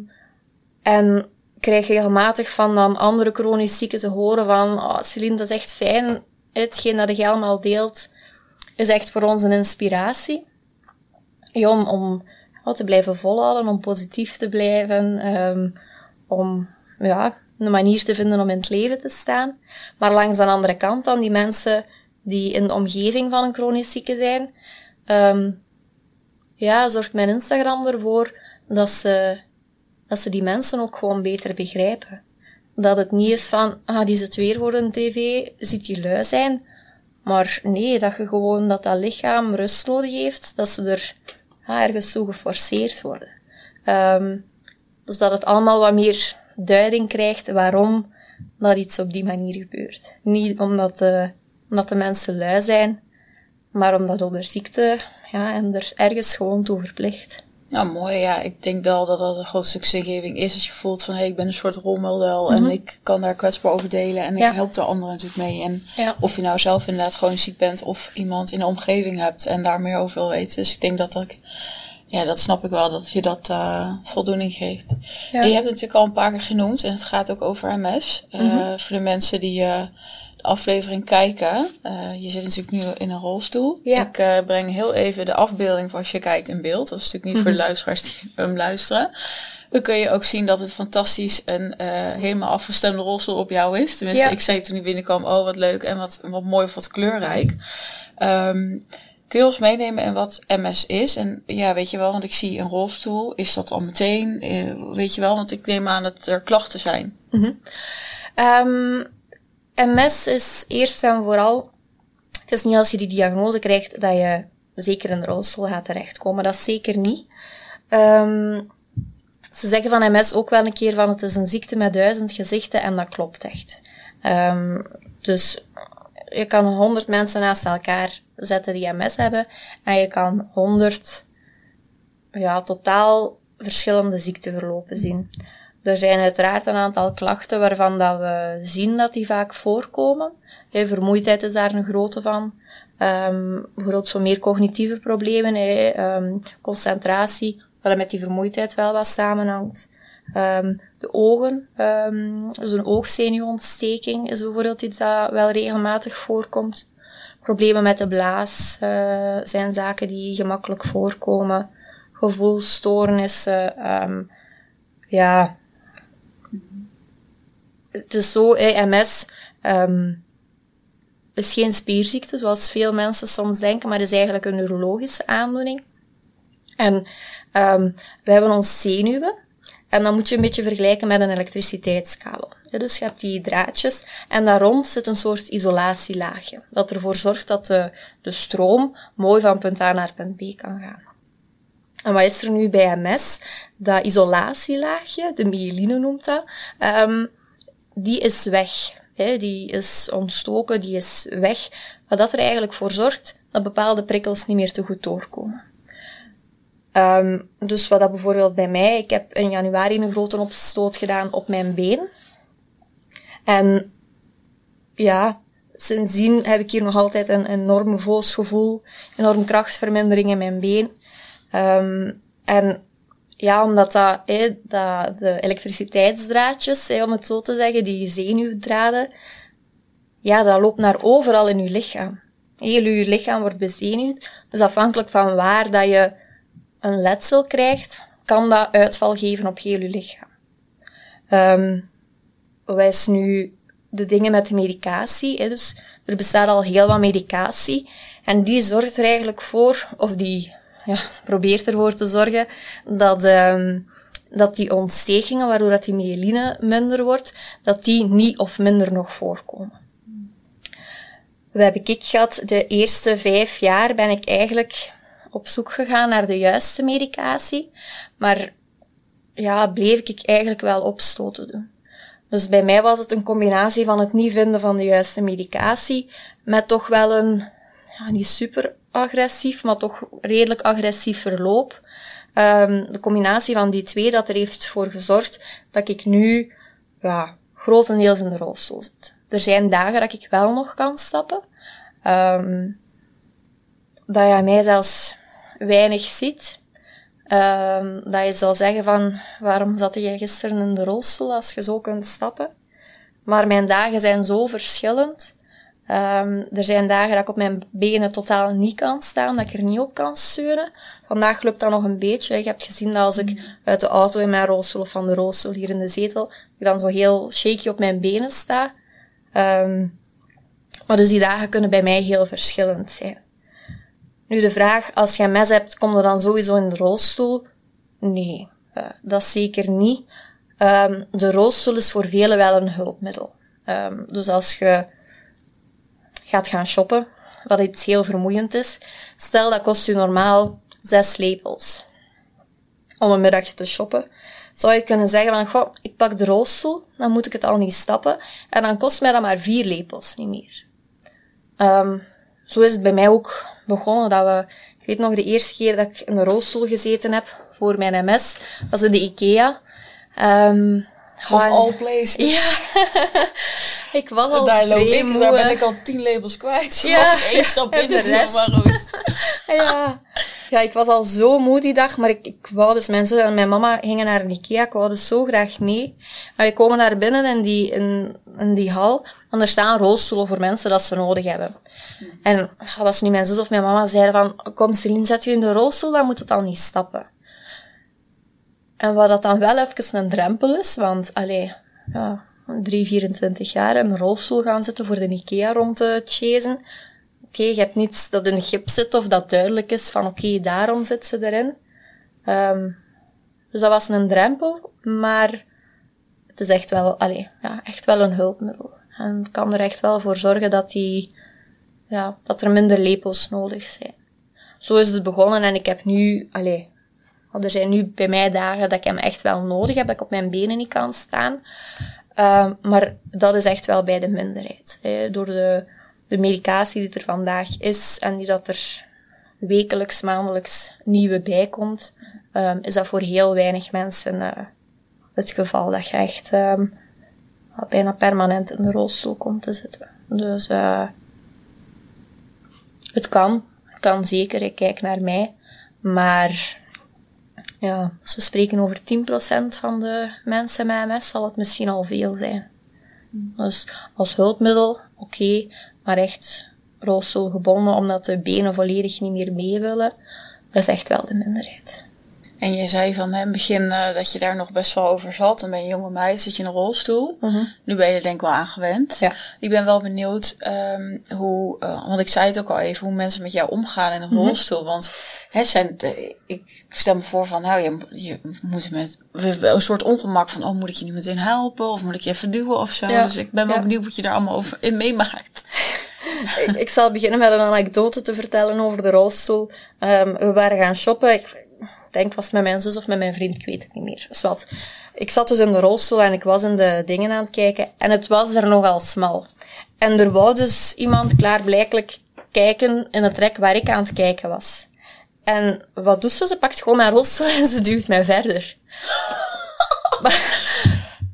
en krijg regelmatig van dan andere chronisch zieken te horen van, oh, Celine, dat is echt fijn. Hetgeen dat je allemaal deelt, is echt voor ons een inspiratie. Ja, om, om te blijven volhouden, om positief te blijven, ehm, om ja, een manier te vinden om in het leven te staan. Maar langs de andere kant dan die mensen die in de omgeving van een chronisch zieke zijn, ehm, ja, zorgt mijn Instagram ervoor dat ze, dat ze die mensen ook gewoon beter begrijpen. Dat het niet is van, ah, die zit weer voor een tv, ziet die lui zijn. Maar nee, dat je gewoon dat dat lichaam rust nodig heeft, dat ze er ja, ergens toe geforceerd worden. Ehm, dus dat het allemaal wat meer duiding krijgt waarom dat iets op die manier gebeurt. Niet omdat de, omdat de mensen lui zijn, maar omdat onder ziekte ja, en er ergens gewoon toe verplicht. Ja, mooi. Ja, ik denk wel dat dat een groot stuk zingeving is. Als je voelt van, hé, hey, ik ben een soort rolmodel en ik kan daar kwetsbaar over delen en Ja. ik help de anderen natuurlijk mee. En Ja. of je nou zelf inderdaad gewoon ziek bent of iemand in de omgeving hebt en daar meer over wil weten. Dus ik denk dat ik, ja, dat snap ik wel, dat je dat eh, voldoening geeft. Ja. En je hebt het natuurlijk al een paar keer genoemd en het gaat ook over MS. Eh, Mhm. Voor de mensen die eh, de aflevering kijken, je zit natuurlijk nu in een rolstoel. Ja. Ik breng heel even de afbeelding van als je kijkt in beeld. Dat is natuurlijk niet voor de Mhm. luisteraars die hem luisteren. Dan kun je ook zien dat het fantastisch een helemaal afgestemde rolstoel op jou is. Tenminste, Ja. ik zei toen ik binnenkwam, oh wat leuk en wat, wat mooi of wat kleurrijk. Ehm, kun je ons meenemen in wat MS is? En ja, weet je wel, want ik zie een rolstoel. Is dat al meteen? Eh, weet je wel, want ik neem aan dat er klachten zijn. Ehm, MS is eerst en vooral, het is niet als je die diagnose krijgt dat je zeker in rolstoel gaat terechtkomen. Dat is zeker niet. Ehm, ze zeggen van MS ook wel een keer van het is een ziekte met duizend gezichten en dat klopt echt. Ehm, dus je kan honderd mensen naast elkaar zetten die MS hebben en je kan honderd ja, totaal verschillende ziekteverlopen zien. Er zijn uiteraard een aantal klachten waarvan dat we zien dat die vaak voorkomen. Vermoeidheid is daar een grote van. Ehm, bijvoorbeeld zo meer cognitieve problemen, ehm, concentratie, wat met die vermoeidheid wel wat samenhangt. Ehm, de ogen, ehm dus een oogzenuwontsteking is bijvoorbeeld iets dat wel regelmatig voorkomt. Problemen met de blaas eh, zijn zaken die gemakkelijk voorkomen. Gevoelsstoornissen, ehm, ja. Het is zo, MS ehm, is geen spierziekte, zoals veel mensen soms denken, maar is eigenlijk een neurologische aandoening. En we hebben ons zenuwen. En dan moet je een beetje vergelijken met een elektriciteitskabel. Dus je hebt die draadjes en daar rond zit een soort isolatielaagje. Dat ervoor zorgt dat de, de stroom mooi van punt A naar punt B kan gaan. En wat is er nu bij MS? Dat isolatielaagje, de myeline noemt dat, ehm, die is weg. Die is ontstoken, die is weg. Wat dat er eigenlijk voor zorgt dat bepaalde prikkels niet meer te goed doorkomen. Ehm, dus wat dat bijvoorbeeld bij mij, ik heb in januari een grote opstoot gedaan op mijn been. En ja, sindsdien heb ik hier nog altijd een enorm voos gevoel, enorm krachtvermindering in mijn been. Ehm, en ja, omdat dat, dat de elektriciteitsdraadjes, om het zo te zeggen, die zenuwdraden, ja, dat loopt naar overal in je lichaam. Heel je lichaam wordt bezenuwd. Dus afhankelijk van waar dat je een letsel krijgt, kan dat uitval geven op heel je lichaam. Um, is nu de dingen met de medicatie. Hè, dus er bestaat al heel wat medicatie. En die zorgt er eigenlijk voor, of die ja, probeert ervoor te zorgen, dat, um, dat die ontstekingen, waardoor dat die myeline minder wordt, dat die niet of minder nog voorkomen. We hebben ik gehad, de eerste vijf jaar ben ik eigenlijk op zoek gegaan naar de juiste medicatie, maar ja, bleef ik eigenlijk wel opstoten doen. Dus bij mij was het een combinatie van het niet vinden van de juiste medicatie, met toch wel een, ja, niet super agressief, maar toch redelijk agressief verloop. Um, de combinatie van die twee, dat er heeft voor gezorgd dat ik nu, ja, grotendeels in de rolstoel zit. Er zijn dagen dat ik wel nog kan stappen. Um, dat je mij zelfs weinig ziet. Um, dat je zou zeggen van, waarom zat je gisteren in de rolstoel als je zo kunt stappen? Maar mijn dagen zijn zo verschillend. Um, er zijn dagen dat ik op mijn benen totaal niet kan staan, dat ik er niet op kan steunen. Vandaag lukt dat nog een beetje. Je hebt gezien dat als ik uit de auto in mijn rolstoel of van de rolstoel hier in de zetel, ik dan zo heel shaky op mijn benen sta. Um, maar dus die dagen kunnen bij mij heel verschillend zijn. Nu de vraag, als je mes hebt, kom je dan sowieso in de rolstoel? Nee, uh, dat zeker niet. Um, de rolstoel is voor velen wel een hulpmiddel. Um, dus als je gaat gaan shoppen, wat iets heel vermoeiend is, stel dat kost je normaal zes lepels om een middagje te shoppen. Zou je kunnen zeggen van, goh, ik pak de rolstoel, dan moet ik het al niet stappen, en dan kost mij dat maar vier lepels, niet meer. Um, zo is het bij mij ook begonnen dat we, ik weet nog de eerste keer dat ik in een rolstoel gezeten heb voor mijn MS, was in de IKEA. Um, of all places. Ja. ik was al daar loop ik, Daar ben ik al tien labels kwijt. Ja. was ik één stap in de rest. maar goed. ja. Ja, ik was al zo moe die dag, maar ik, ik wou dus, mijn zus en mijn mama gingen naar de Ikea, ik wou dus zo graag mee. Maar we komen naar binnen in die, in, in die hal, en er staan rolstoelen voor mensen dat ze nodig hebben. En als nu mijn zus of mijn mama zeiden van, kom Celine, zet je in de rolstoel, dan moet het al niet stappen. En wat dat dan wel even een drempel is, want, allee, ja, 3, 24 jaar in een rolstoel gaan zitten voor de IKEA rond te chasen. Oké, je hebt niets dat in gips zit of dat duidelijk is van oké, daarom zit ze erin. Um, dus dat was een drempel, maar het is echt wel, allee, ja, echt wel een hulpmiddel. En kan er echt wel voor zorgen dat die, ja, dat er minder lepels nodig zijn. Zo is het begonnen en ik heb nu, allee, er zijn nu bij mij dagen dat ik hem echt wel nodig heb, dat ik op mijn benen niet kan staan. Uh, maar dat is echt wel bij de minderheid. Door de, de medicatie die er vandaag is en die dat er wekelijks, maandelijks nieuwe bij komt, um, is dat voor heel weinig mensen uh, het geval dat je echt um, bijna permanent in de rolstoel komt te zitten. Dus uh, het kan. Het kan zeker. Ik kijk naar mij. Maar ja, als we spreken over 10% van de mensen met MS, zal het misschien al veel zijn. Dus als hulpmiddel, oké, maar echt rolstoelgebonden omdat de benen volledig niet meer mee willen, dat is echt wel de minderheid. En je zei van in het begin uh, dat je daar nog best wel over zat. En ben je jonge meid, zit je in een rolstoel. Mm Nu ben je er denk ik wel aan gewend. Ja. Ik ben wel benieuwd um, hoe, uh, want ik zei het ook al even, hoe mensen met jou omgaan in een mm rolstoel. Want hè, zijn, ik stel me voor van, nou, je, je moet met een soort ongemak van, oh, moet ik je niet meteen helpen? Of moet ik je even duwen of zo? Ja. Dus ik ben wel ja. benieuwd wat je daar allemaal over in meemaakt. ik, ik, zal beginnen met een anekdote te vertellen over de rolstoel. Um, we waren gaan shoppen. Ik, denk was het met mijn zus of met mijn vriend, ik weet het niet meer. Dus wat. Ik zat dus in de rolstoel en ik was in de dingen aan het kijken en het was er nogal smal. En er wou dus iemand klaarblijkelijk kijken in het rek waar ik aan het kijken was. En wat doet ze? Ze pakt gewoon mijn rolstoel en ze duwt mij verder.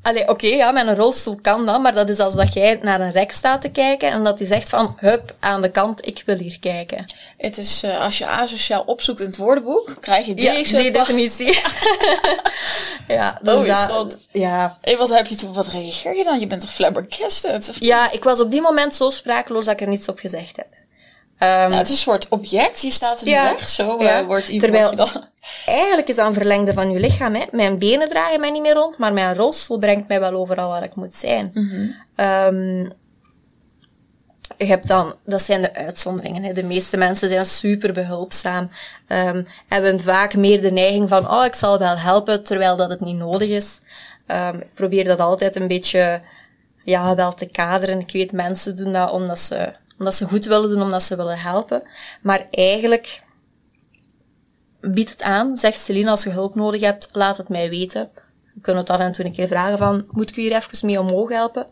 Allee, oké, ja, met een rolstoel kan dat, maar dat is als dat jij naar een rek staat te kijken en dat hij zegt van, hup, aan de kant, ik wil hier kijken. Het is, uh, als je asociaal opzoekt in het woordenboek, krijg je deze... Ja, die definitie. ja, dus oh, dat... God. Ja. Hey, wat heb je toen, wat reageer je dan? Je bent toch flabbergasted? Of... Ja, ik was op die moment zo sprakeloos dat ik er niets op gezegd heb. Um, nou, het is een soort object, je staat in ja, de weg, zo ja. uh, wordt iemand Terwijl, dan... Eigenlijk is dat een verlengde van je lichaam. Hè. Mijn benen dragen mij niet meer rond, maar mijn rolstoel brengt mij wel overal waar ik moet zijn. Mm -hmm. um, je hebt dan, dat zijn de uitzonderingen. Hè. De meeste mensen zijn super behulpzaam, um, hebben vaak meer de neiging van, oh, ik zal wel helpen, terwijl dat het niet nodig is. Um, ik probeer dat altijd een beetje, ja, wel te kaderen. Ik weet, mensen doen dat omdat ze, omdat ze goed willen doen, omdat ze willen helpen. Maar eigenlijk, bied het aan. Zeg Celine, als je hulp nodig hebt, laat het mij weten. We kunnen het af en toe een keer vragen van, moet ik u hier even mee omhoog helpen?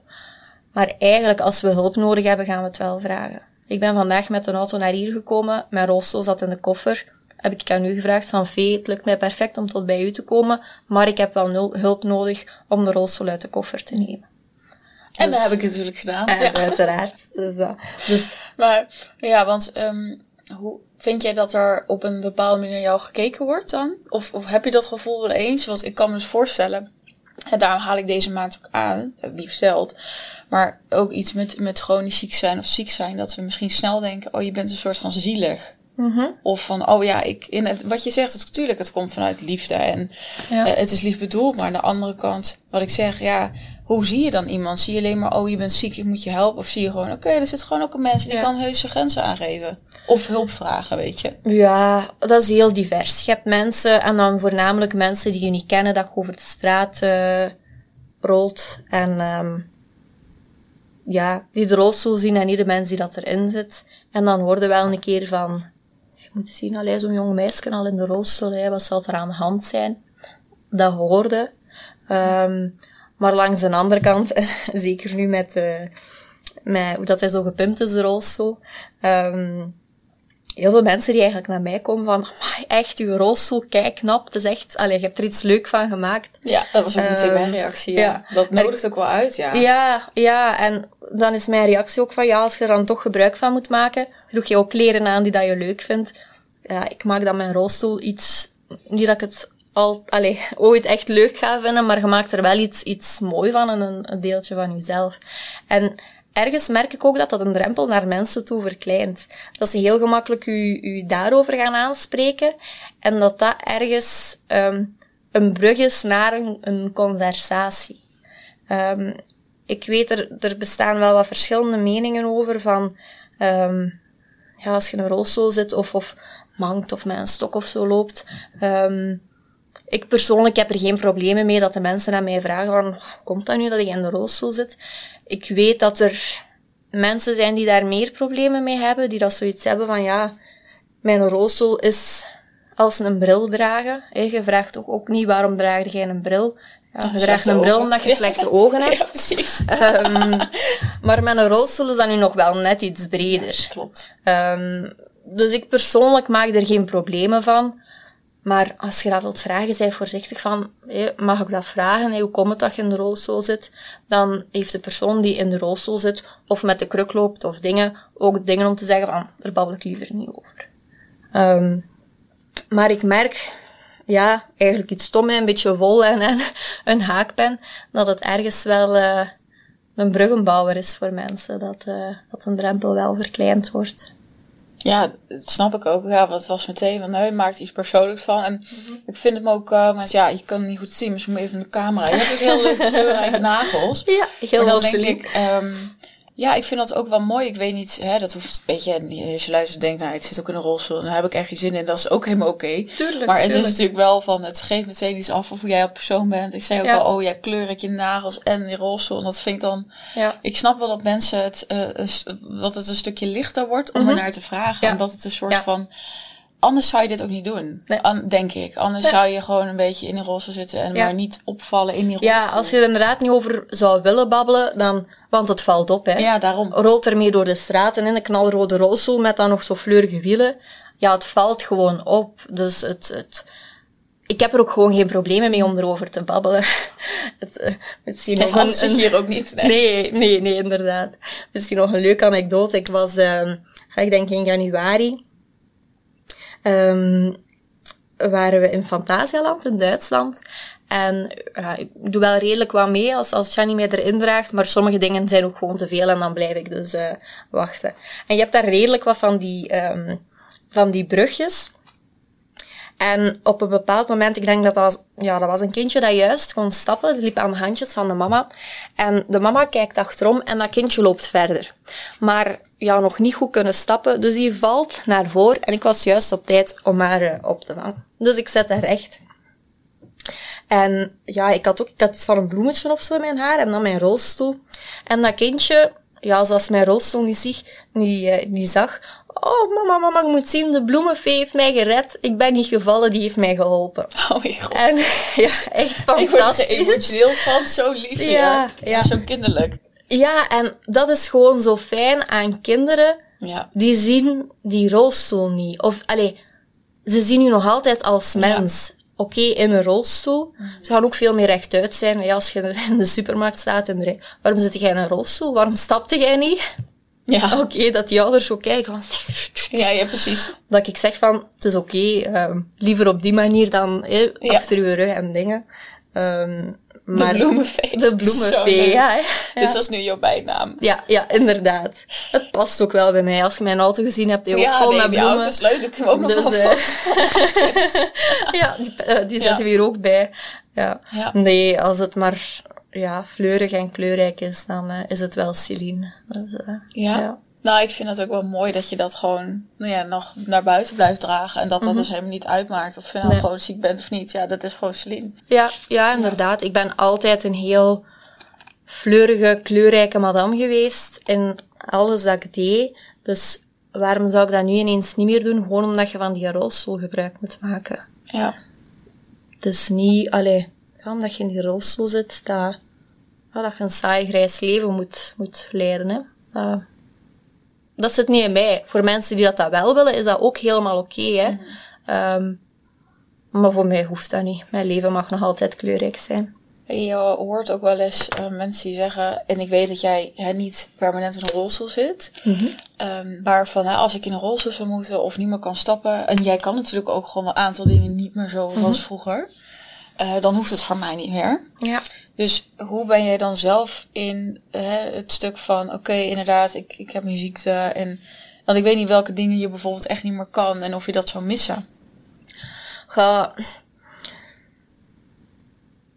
Maar eigenlijk, als we hulp nodig hebben, gaan we het wel vragen. Ik ben vandaag met een auto naar hier gekomen. Mijn rolstoel zat in de koffer. Heb ik aan u gevraagd van, Vee, het lukt mij perfect om tot bij u te komen, maar ik heb wel hulp nodig om de rolstoel uit de koffer te nemen. En dus, dat heb ik natuurlijk gedaan. En, ja. Uiteraard. Dus dat. Dus, maar, ja, want, um, hoe, Vind jij dat er op een bepaalde manier naar jou gekeken wordt dan? Of, of heb je dat gevoel wel eens? Want ik kan me dus voorstellen, en daarom haal ik deze maand ook aan, dat heb ik niet verteld, maar ook iets met, met chronisch ziek zijn of ziek zijn, dat we misschien snel denken, oh je bent een soort van zielig. Mm -hmm. Of van, oh ja, ik, in het, wat je zegt, het, natuurlijk, het komt vanuit liefde en ja. uh, het is lief bedoeld, maar aan de andere kant, wat ik zeg, ja, hoe zie je dan iemand? Zie je alleen maar, oh je bent ziek, ik moet je helpen? Of zie je gewoon, oké, okay, er zit gewoon ook een mens die Ja. kan heuse grenzen aangeven. Of hulp vragen, weet je. Ja, dat is heel divers. Je hebt mensen, en dan voornamelijk mensen die je niet kennen, dat je over de straat uh, rolt. En um, ja, die de rolstoel zien en niet de mens die dat erin zit. En dan worden wel een keer van, je moet zien, allee, zo'n jong meisje al in de rolstoel, hè, wat zal er aan de hand zijn? Dat hoorde. Um, maar langs de andere kant, zeker nu met, uh, met hoe dat hij zo gepimpt is, de rolstoel, um, heel veel mensen die eigenlijk naar mij komen van, echt, uw rolstoel, kijk knap, het is echt, allee, je hebt er iets leuk van gemaakt. Ja, dat was ook meteen Ehm, mijn reactie. Ja. ja. Dat nodigt ook wel uit, ja. Ja, ja, en dan is mijn reactie ook van, ja, als je er dan toch gebruik van moet maken, doe je ook kleren aan die dat je leuk vindt. Ja, ik maak dan mijn rolstoel iets, niet dat ik het al, allee, ooit echt leuk ga vinden, maar je maakt er wel iets, iets mooi van en een, een deeltje van jezelf. En ergens merk ik ook dat dat een drempel naar mensen toe verkleint. Dat ze heel gemakkelijk u, u daarover gaan aanspreken en dat dat ergens um, een brug is naar een, een conversatie. Um, ik weet, er, er bestaan wel wat verschillende meningen over van, um, ja, als je in een rolstoel zit of, of mankt of met een stok of zo loopt. Um, ik persoonlijk heb er geen problemen mee dat de mensen aan mij vragen van, komt dat nu dat ik in de rolstoel zit? Ik weet dat er mensen zijn die daar meer problemen mee hebben, die dat zoiets hebben van, ja, mijn rolstoel is als een bril dragen. Je vraagt toch ook niet, waarom draag jij een bril? Ja, je draagt een bril omdat je slechte ogen hebt. Ja, precies. Um, maar met een rolstoel is dat nu nog wel net iets breder. Klopt. Um, dus ik persoonlijk maak er geen problemen van. Maar als je dat wilt vragen, zij voorzichtig van, mag ik dat vragen? Hoe komt het dat je in de rolstoel zit? Dan heeft de persoon die in de rolstoel zit, of met de kruk loopt, of dingen, ook dingen om te zeggen van, daar babbel ik liever niet over. Um, maar ik merk, ja, eigenlijk iets stom, een beetje wol en, en een haakpen, dat het ergens wel uh, een bruggenbouwer is voor mensen, dat, uh, dat een drempel wel verkleind wordt. Ja, dat snap ik ook. Ja, want het was meteen van, nou, je maakt iets persoonlijks van. En mm -hmm. ik vind het ook, uh, want ja, je kan het niet goed zien, misschien moet even in de camera. Je hebt ook heel leuke kleurrijke nagels. Ja, heel maar dan denk ik, um, ja, ik vind dat ook wel mooi. Ik weet niet, hè, dat hoeft, weet je, als je luistert denkt, nou, ik zit ook in een rolstoel en daar heb ik echt geen zin in. Dat is ook helemaal oké. Okay. Tuurlijk, Maar het is natuurlijk wel van, het geeft meteen iets af of hoe jij als persoon bent. Ik zei ook Ja. al, oh ja, kleur ik je nagels en die rolstoel. En dat vind ik dan, Ja. ik snap wel dat mensen het, uh, een dat het een stukje lichter wordt om Mhm. er naar te vragen. Ja. Omdat het een soort van, anders zou je dit ook niet doen. Nee. An- denk ik. Anders zou je gewoon een beetje in die rolstoel zitten en Ja. maar niet opvallen in die rolstoel. Ja, als je er inderdaad niet over zou willen babbelen, dan, want het valt op, hè. Ja, daarom. Rolt ermee door de straat en in een knalrode rolstoel met dan nog zo fleurige wielen. Ja, het valt gewoon op. Dus het, het, ik heb er ook gewoon geen problemen mee om erover te babbelen. Het, uh, misschien nog een, een... hier ook niet. Nee. nee. nee, nee, inderdaad. Misschien nog een leuke anekdote. Ik was, uh, ik denk in januari, um, waren we in Fantasialand in Duitsland. En uh, ik doe wel redelijk wat mee als, als Shani mij erin draagt, maar sommige dingen zijn ook gewoon te veel en dan blijf ik dus uh, wachten. En je hebt daar redelijk wat van die, um, van die brugjes. En op een bepaald moment, ik denk dat dat ja, dat was een kindje dat juist kon stappen. Liep aan de handjes van de mama. En de mama kijkt achterom en dat kindje loopt verder. Maar ja, nog niet goed kunnen stappen. Dus die valt naar voren en ik was juist op tijd om haar uh, op te vangen. Dus ik zet haar recht. En ja, ik had ook ik had iets van een bloemetje of zo in mijn haar en dan mijn rolstoel. En dat kindje, ja, zoals mijn rolstoel niet, zich, niet, uh, niet zag, Oh, mama, mama, je moet zien, de bloemenfee heeft mij gered. Ik ben niet gevallen, die heeft mij geholpen. Oh mijn god. En ja, echt fantastisch. Ik word er emotioneel van, zo lief. Ja, ja. ja. zo kinderlijk. Ja, en dat is gewoon zo fijn aan kinderen. Ja. Die zien die rolstoel niet. Of, allee, ze zien u nog altijd als mens. Oké, okay, in een rolstoel. Ze gaan ook veel meer rechtuit zijn. Ja, als je in de supermarkt staat en de waarom zit jij in een rolstoel? Waarom stapte jij niet? Ja. Oké, okay, dat die ouders zo kijken van zeg, ja, ja, precies. Dat ik zeg van, het is oké, okay, um, liever op die manier dan eh, ja. achter uw rug en dingen. Um, maar de bloemenvee. De bloemenvee, ja, ja, Dus dat is nu jouw bijnaam. Ja, ja, inderdaad. Het past ook wel bij mij. Als je mijn auto gezien hebt, die ja, ook vol nee, met bloemen. Ja, auto's leuk. Ik hem ook nog dus, uh, Ja, die, uh, die zetten we hier ook bij. Ja. Nee, als het maar ja, fleurig en kleurrijk is, dan uh, is het wel Celine. Dus, uh, ja. ja. Nou, ik vind het ook wel mooi dat je dat gewoon nou ja, nog naar buiten blijft dragen. En dat dat mm -hmm. dus helemaal niet uitmaakt of je nou nee. gewoon ziek bent of niet. Ja, dat is gewoon Celine. Ja, ja, inderdaad. Ik ben altijd een heel fleurige, kleurrijke madame geweest in alles dat ik deed. Dus waarom zou ik dat nu ineens niet meer doen? Gewoon omdat je van die rolstoel gebruik moet maken. Ja. Het is niet, allee, ja, omdat je in die rolstoel zit, dat, ja, dat je een saai grijs leven moet, moet leiden. Hè. Dat, dat zit niet in mij. Voor mensen die dat, dat wel willen, is dat ook helemaal oké. Okay, mm -hmm. um, maar voor mij hoeft dat niet. Mijn leven mag nog altijd kleurrijk zijn. Je hoort ook wel eens uh, mensen die zeggen, en ik weet dat jij hè, niet permanent in een rolstoel zit, mm -hmm. um, maar van hè, als ik in een rolstoel zou moeten of niet meer kan stappen, en jij kan natuurlijk ook gewoon een aantal dingen niet meer zo mm -hmm. als vroeger, uh, dan hoeft het voor mij niet meer. Ja. Dus hoe ben jij dan zelf in uh, het stuk van, oké, okay, inderdaad, ik, ik heb een ziekte en want ik weet niet welke dingen je bijvoorbeeld echt niet meer kan en of je dat zou missen. Ja,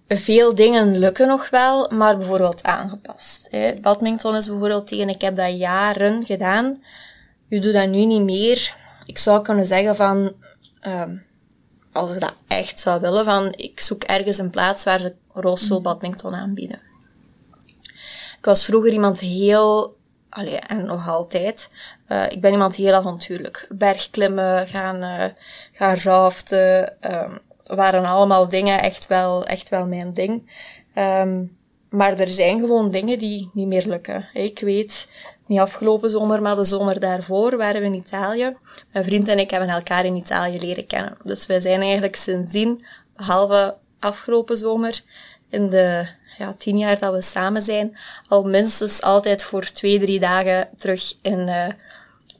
veel dingen lukken nog wel, maar bijvoorbeeld aangepast. Hè. Badminton is bijvoorbeeld tegen, ik heb dat jaren gedaan. U doet dat nu niet meer. Ik zou kunnen zeggen van, um, als ik dat echt zou willen, van ik zoek ergens een plaats waar ze rolstoel badminton aanbieden. Ik was vroeger iemand heel, allee, en nog altijd, uh, ik ben iemand heel avontuurlijk. Bergklimmen, gaan, uh, gaan raften, um, waren allemaal dingen echt wel, echt wel mijn ding. Um, maar er zijn gewoon dingen die niet meer lukken. Ik weet, niet afgelopen zomer, maar de zomer daarvoor waren we in Italië. Mijn vriend en ik hebben elkaar in Italië leren kennen. Dus wij zijn eigenlijk sindsdien, behalve afgelopen zomer, in de ja, tien jaar dat we samen zijn, al minstens altijd voor twee, drie dagen terug in, uh,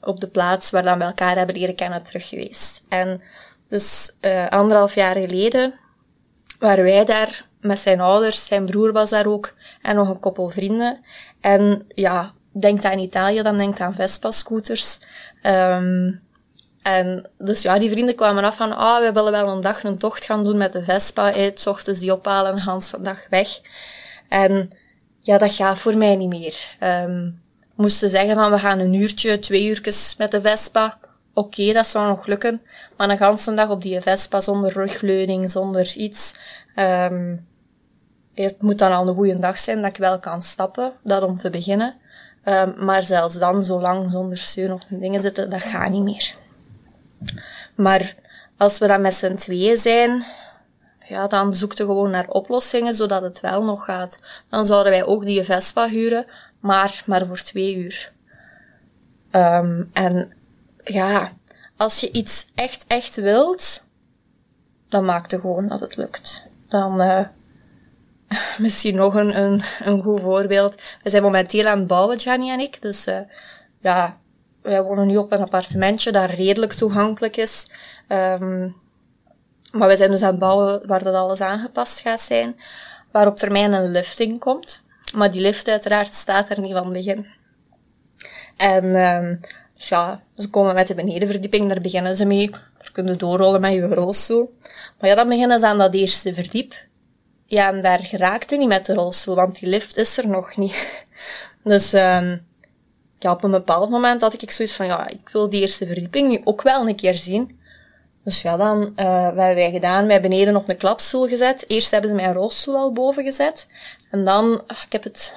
op de plaats waar dan we elkaar hebben leren kennen terug geweest. En dus uh, anderhalf jaar geleden waren wij daar met zijn ouders, zijn broer was daar ook, en nog een koppel vrienden. En ja, denkt aan Italië, dan denkt aan Vespa-scooters. Um, en dus ja, die vrienden kwamen af van, ah, we willen wel een dag een tocht gaan doen met de Vespa. Het ochtends die ophalen en de hele dag weg. En ja, dat gaat voor mij niet meer. Um, moesten zeggen van, we gaan een uurtje, twee uurtjes met de Vespa. Oké, dat zou nog lukken. Maar een ganse dag op die Vespa zonder rugleuning, zonder iets. Um, het moet dan al een goede dag zijn dat ik wel kan stappen. Dat om te beginnen. Um, maar zelfs dan, zo lang zonder steun of dingen zitten, dat gaat niet meer. Maar als we dan met z'n tweeën zijn, ja, dan zoekten we gewoon naar oplossingen, zodat het wel nog gaat. Dan zouden wij ook die Vespa huren, maar, maar voor twee uur. Um, en ja, als je iets echt, echt wilt, dat maakte gewoon dat het lukt. Dan, uh, misschien nog een, een, een goed voorbeeld. We zijn momenteel aan het bouwen, Gianni en ik. Dus uh, ja, wij wonen nu op een appartementje dat redelijk toegankelijk is. Um, maar we zijn dus aan het bouwen waar dat alles aangepast gaat zijn. Waar op termijn een lifting komt. Maar die lift uiteraard staat er niet van begin. En um, dus ja, ze komen met de benedenverdieping, daar beginnen ze mee. Ze kunnen doorrollen met je rolstoel. Maar ja, dan beginnen ze aan dat eerste verdiep. Ja, en daar geraakte niet met de rolstoel, want die lift is er nog niet. Dus um, ja, op een bepaald moment had ik zoiets van, ja, ik wil die eerste verdieping nu ook wel een keer zien. Dus ja, dan, uh, wat hebben wij gedaan? Wij beneden op een klapstoel gezet. Eerst hebben ze mijn rolstoel al boven gezet. En dan, ach, ik heb het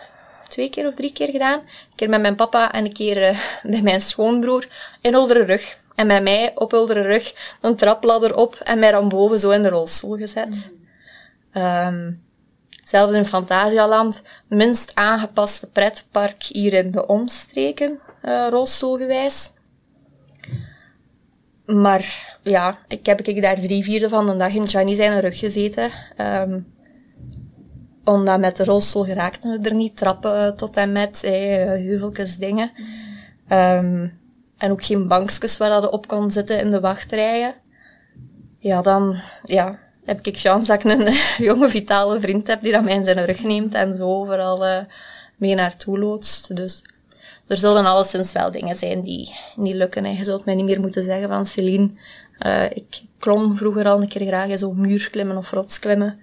twee keer of drie keer gedaan. Een keer met mijn papa en een keer uh, bij mijn schoonbroer in Oldere Rug. En bij mij op Oldere Rug een trapladder op en mij dan boven zo in de rolstoel gezet. Mm. Zelfs in Fantasialand, minst aangepaste pretpark hier in de omstreken, uh, rolstoelgewijs. Maar ja, ik heb ik daar drie vierde van de dag in Chinese zijn rug gezeten. Um, omdat met de rolstoel geraakten we er niet. Trappen tot en met, eh, heuveltjes, dingen. Um, en ook geen bankjes waar dat op kon zitten in de wachtrijen. Ja, dan ja, heb ik chance dat ik een jonge, vitale vriend heb die dat mij in zijn rug neemt en zo overal uh, mee naartoe loodst. Dus er zullen alleszins wel dingen zijn die niet lukken. En je zult mij niet meer moeten zeggen van Celine, ik klom vroeger al een keer graag in zo'n muurklimmen of rotsklimmen.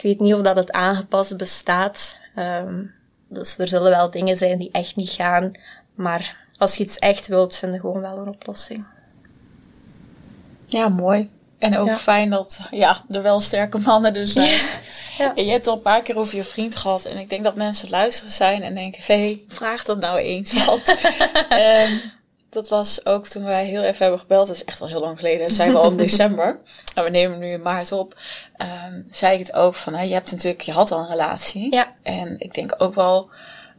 Ik weet niet of dat het aangepast bestaat. Um, dus er zullen wel dingen zijn die echt niet gaan. Maar als je iets echt wilt, vind je gewoon wel een oplossing. Ja, mooi. En ook fijn dat ja, er wel sterke mannen er zijn. Ja. En je hebt al een paar keer over je vriend gehad. En ik denk dat mensen luisteren zijn en denken: hé, hey, vraag dat nou eens. Want um, dat was ook toen wij heel even hebben gebeld. Dat is echt al heel lang geleden. Dat zijn we al in december. En we nemen nu in maart op. Um, zei ik het ook van: nou, je hebt natuurlijk, je had al een relatie. Ja. En ik denk ook wel.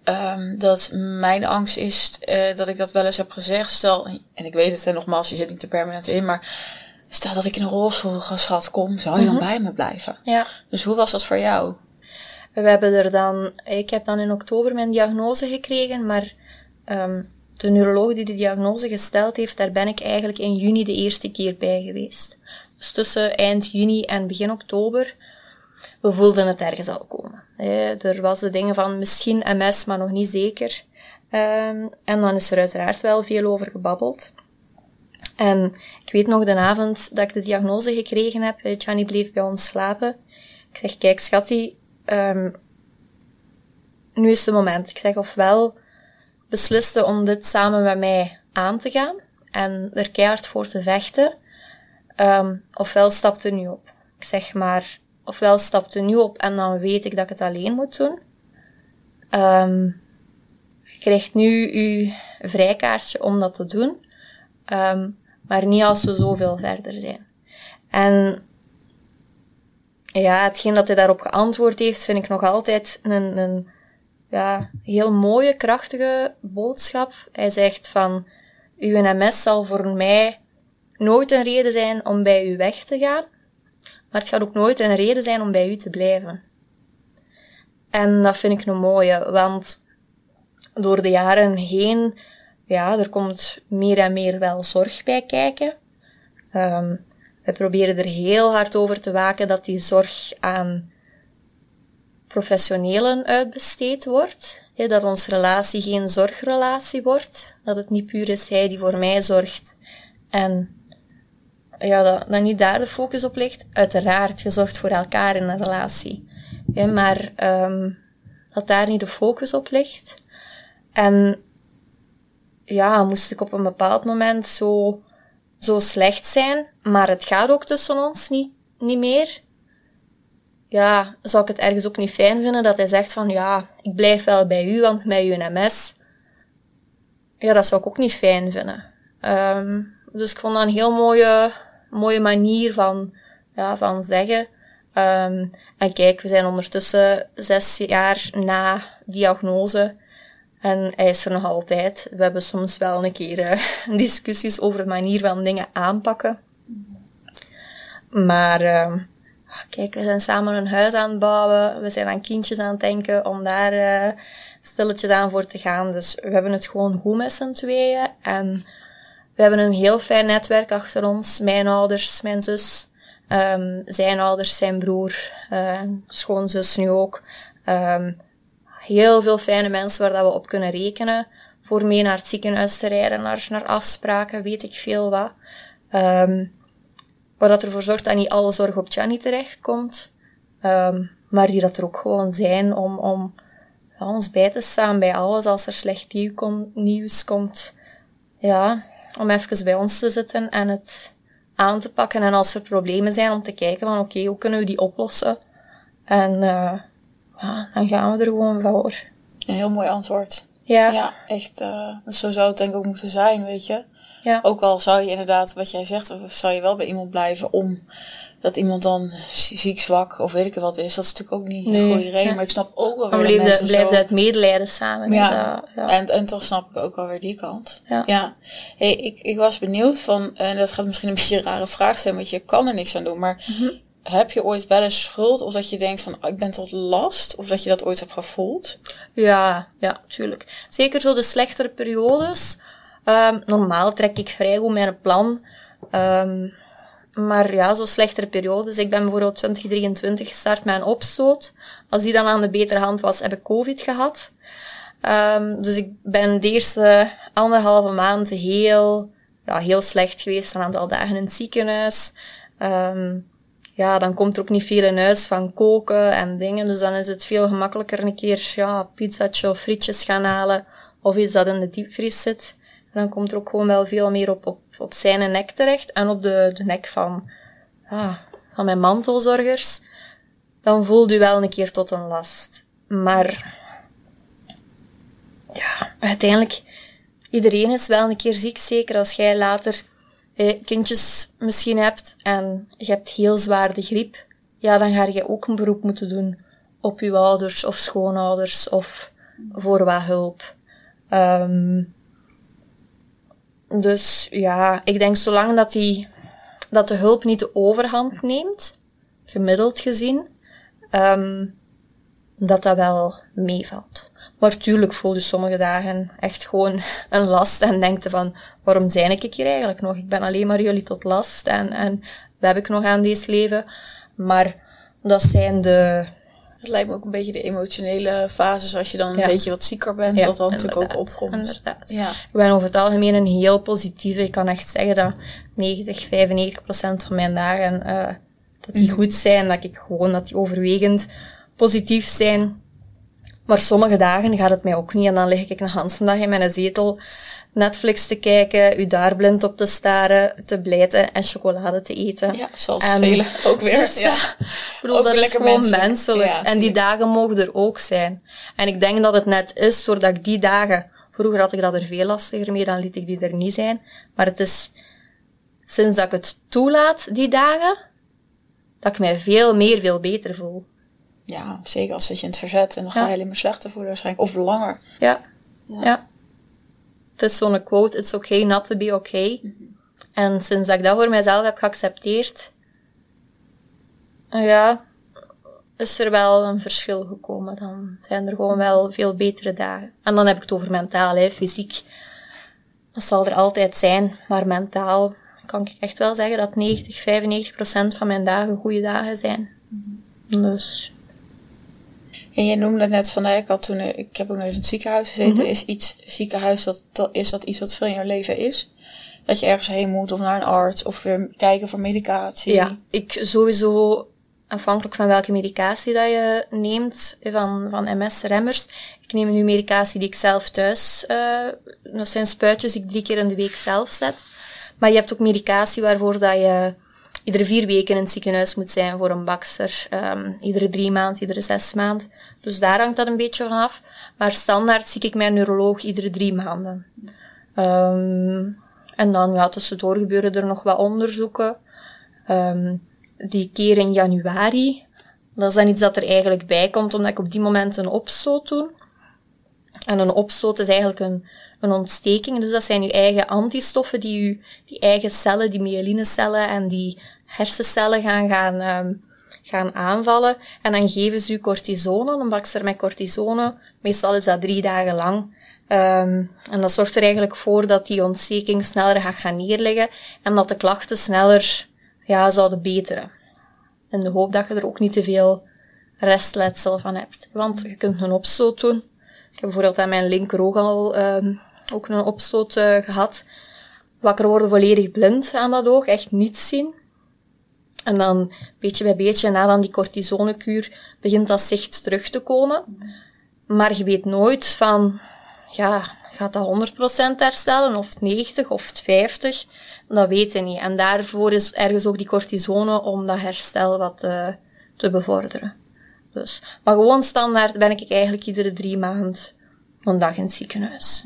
Um, dat mijn angst is uh, dat ik dat wel eens heb gezegd. Stel, en ik weet het en nogmaals, je zit niet te permanent in, maar Stel dat ik in een rolstoel geschat kom, zou je dan mhm. bij me blijven? Ja. Dus hoe was dat voor jou? We hebben er dan, ik heb dan in oktober mijn diagnose gekregen, maar um, de neuroloog die de diagnose gesteld heeft, daar ben ik eigenlijk in juni de eerste keer bij geweest. Dus tussen eind juni en begin oktober, we voelden het ergens al komen. Er was de dingen van misschien MS, maar nog niet zeker. Um, en dan is er uiteraard wel veel over gebabbeld. En ik weet nog de avond dat ik de diagnose gekregen heb, Gianni bleef bij ons slapen. Ik zeg, kijk schatje, um, nu is het moment. Ik zeg, ofwel besliste om dit samen met mij aan te gaan en er keihard voor te vechten, um, ofwel stapte nu op. Ik zeg maar, ofwel stapte nu op en dan weet ik dat ik het alleen moet doen. Um, je krijgt nu uw vrijkaartje om dat te doen. Um, maar niet als we zoveel verder zijn. En ja, hetgeen dat hij daarop geantwoord heeft, vind ik nog altijd een, een ja, heel mooie, krachtige boodschap. Hij zegt van, uw MS zal voor mij nooit een reden zijn om bij u weg te gaan, maar het gaat ook nooit een reden zijn om bij u te blijven. En dat vind ik een mooie, want door de jaren heen ja, er komt meer en meer wel zorg bij kijken. Um, we proberen er heel hard over te waken dat die zorg aan professionelen uitbesteed wordt. dat onze relatie geen zorgrelatie wordt. Dat het niet puur is hij die voor mij zorgt. En ja, dat, dat niet daar de focus op ligt. Uiteraard, je zorgt voor elkaar in een relatie. maar um, dat daar niet de focus op ligt. En ja, moest ik op een bepaald moment zo, zo slecht zijn, maar het gaat ook tussen ons niet, niet meer. Ja, zou ik het ergens ook niet fijn vinden dat hij zegt van, ja, ik blijf wel bij u, want met uw MS. Ja, dat zou ik ook niet fijn vinden. Um, dus ik vond dat een heel mooie, mooie manier van, ja, van zeggen. Um, en kijk, we zijn ondertussen zes jaar na diagnose. En hij is er nog altijd. We hebben soms wel een keer uh, discussies over de manier van dingen aanpakken. Maar uh, kijk, we zijn samen een huis aan het bouwen. We zijn aan kindjes aan het denken om daar uh, stilletjes aan voor te gaan. Dus we hebben het gewoon goed met z'n tweeën. En we hebben een heel fijn netwerk achter ons. Mijn ouders, mijn zus, um, zijn ouders, zijn broer, uh, schoonzus nu ook. Um, heel veel fijne mensen waar dat we op kunnen rekenen. Voor mee naar het ziekenhuis te rijden, naar, naar afspraken, weet ik veel wat. Um, wat dat ervoor zorgt dat niet alle zorg op Gianni terechtkomt. Um, maar die dat er ook gewoon zijn om, om ja, ons bij te staan bij alles als er slecht nieuws komt. Ja, om even bij ons te zitten en het aan te pakken. En als er problemen zijn, om te kijken van oké, okay, hoe kunnen we die oplossen? En uh, ja, dan gaan we er gewoon voor. Een heel mooi antwoord. Ja. Ja, echt. Uh, zo zou het denk ik ook moeten zijn, weet je. Ja. Ook al zou je inderdaad, wat jij zegt, of zou je wel bij iemand blijven om dat iemand dan ziek, zwak of weet ik wat is. Dat is natuurlijk ook niet nee, een goede reden. Maar ik snap ook wel weer dat mensen blijft uit medelijden samen. Ja. ja. En, en toch snap ik ook wel weer die kant. Ja. ja. Hey, ik, ik was benieuwd van, en dat gaat misschien een beetje een rare vraag zijn, want je kan er niks aan doen. Maar mm heb je ooit wel eens schuld? Of dat je denkt van, ik ben tot last? Of dat je dat ooit hebt gevoeld? Ja, ja, tuurlijk. Zeker zo de slechtere periodes. Um, normaal trek ik vrij goed mijn plan. Um, maar ja, zo slechtere periodes. Ik ben bijvoorbeeld 2023 gestart met een opstoot. Als die dan aan de betere hand was, heb ik COVID gehad. Um, dus ik ben de eerste anderhalve maand heel, ja, heel slecht geweest. Een aantal dagen in het ziekenhuis. Ja, dan komt er ook niet veel in huis van koken en dingen. Dus dan is het veel gemakkelijker een keer, ja, pizzatje of frietjes gaan halen. Of iets dat in de diepvries zit. Dan komt er ook gewoon wel veel meer op, op, op zijn nek terecht. En op de, de nek van, ja, van mijn mantelzorgers. Dan voelt u wel een keer tot een last. Maar, ja, uiteindelijk, iedereen is wel een keer ziek. Zeker als jij later eh, kindjes misschien hebt en je hebt heel zwaar de griep, ja, dan ga je ook een beroep moeten doen op je ouders of schoonouders of voor wat hulp. Um, dus ja, ik denk zolang dat, die, dat de hulp niet de overhand neemt, gemiddeld gezien, um, dat dat wel meevalt. Maar tuurlijk voel je sommige dagen echt gewoon een last en denkt van, waarom zijn ik hier eigenlijk nog? Ik ben alleen maar jullie tot last en, en wat heb ik nog aan deze leven? Maar dat zijn de... Het lijkt me ook een beetje de emotionele fases als je dan een beetje wat zieker bent, dat dan natuurlijk ook opkomt. Inderdaad. Ja. Ik ben over het algemeen een heel positieve. Ik kan echt zeggen dat 90, 95 procent van mijn dagen, uh, dat die mhm. goed zijn, dat ik gewoon, dat die overwegend positief zijn. Maar sommige dagen gaat het mij ook niet en dan lig ik een hele dag in mijn zetel Netflix te kijken, u daar blind op te staren, te blijten en chocolade te eten. Ja, zoals en, velen ook weer. Dus, ja. Ik bedoel, dat is gewoon menselijk. en die dagen mogen er ook zijn. En ik denk dat het net is, doordat ik die dagen, vroeger had ik dat er veel lastiger mee, dan liet ik die er niet zijn. Maar het is sinds dat ik het toelaat, die dagen, dat ik mij veel meer, veel beter voel. Ja, zeker als zit je in het verzet en dan ga je alleen maar slechter voelen waarschijnlijk. Of langer. Ja. ja. Het is zo'n quote, it's okay not to be okay. En sinds dat ik dat voor mijzelf heb geaccepteerd, ja, is er wel een verschil gekomen. Dan zijn er gewoon wel veel betere dagen. En dan heb ik het over mentaal, hè. fysiek. Dat zal er altijd zijn, maar mentaal kan ik echt wel zeggen dat 90, 95 procent van mijn dagen goede dagen zijn. Dus en je noemde net van, ik had toen, ik heb ook nog even in het ziekenhuis gezeten. Mhm. Is iets, ziekenhuis, dat, dat, is dat iets wat veel in jouw leven is? Dat je ergens heen moet of naar een arts of weer kijken voor medicatie? Ja, ik sowieso, afhankelijk van welke medicatie dat je neemt, van, van MS-remmers. Ik neem nu medicatie die ik zelf thuis, uh, dat zijn spuitjes die ik drie keer in de week zelf zet. Maar je hebt ook medicatie waarvoor dat je iedere vier weken in het ziekenhuis moet zijn voor een bakster. Um, iedere drie maanden, iedere zes maanden. Dus daar hangt dat een beetje van af. Maar standaard zie ik mijn neuroloog iedere drie maanden. Um, en dan, ja, tussendoor gebeuren er nog wat onderzoeken. Um, die keer in januari, dat is dan iets dat er eigenlijk bij komt, omdat ik op die moment een opstoot doe. En een opstoot is eigenlijk een, een ontsteking. Dus dat zijn uw eigen antistoffen die uw die eigen cellen, die myelinecellen en die hersencellen gaan, gaan, um, gaan aanvallen. En dan geven ze u cortisone, een bakster met cortisone. Meestal is dat drie dagen lang. Um, en dat zorgt er eigenlijk voor dat die ontsteking sneller gaat gaan neerleggen en dat de klachten sneller ja, zouden beteren. In de hoop dat je er ook niet te veel restletsel van hebt. Want je kunt een opstoot doen. Ik heb bijvoorbeeld aan mijn linkeroog al um, ook een opstoot uh, gehad. Wakker worden volledig blind aan dat oog, echt niets zien. En dan, beetje bij beetje, na dan die cortisonekuur, begint dat zicht terug te komen. Maar je weet nooit van, ja, gaat dat 100% herstellen, of 90, of 50? Dat weet je niet. En daarvoor is ergens ook die cortisone om dat herstel wat uh, te bevorderen. Dus, maar gewoon standaard ben ik eigenlijk iedere drie maanden een dag in het ziekenhuis.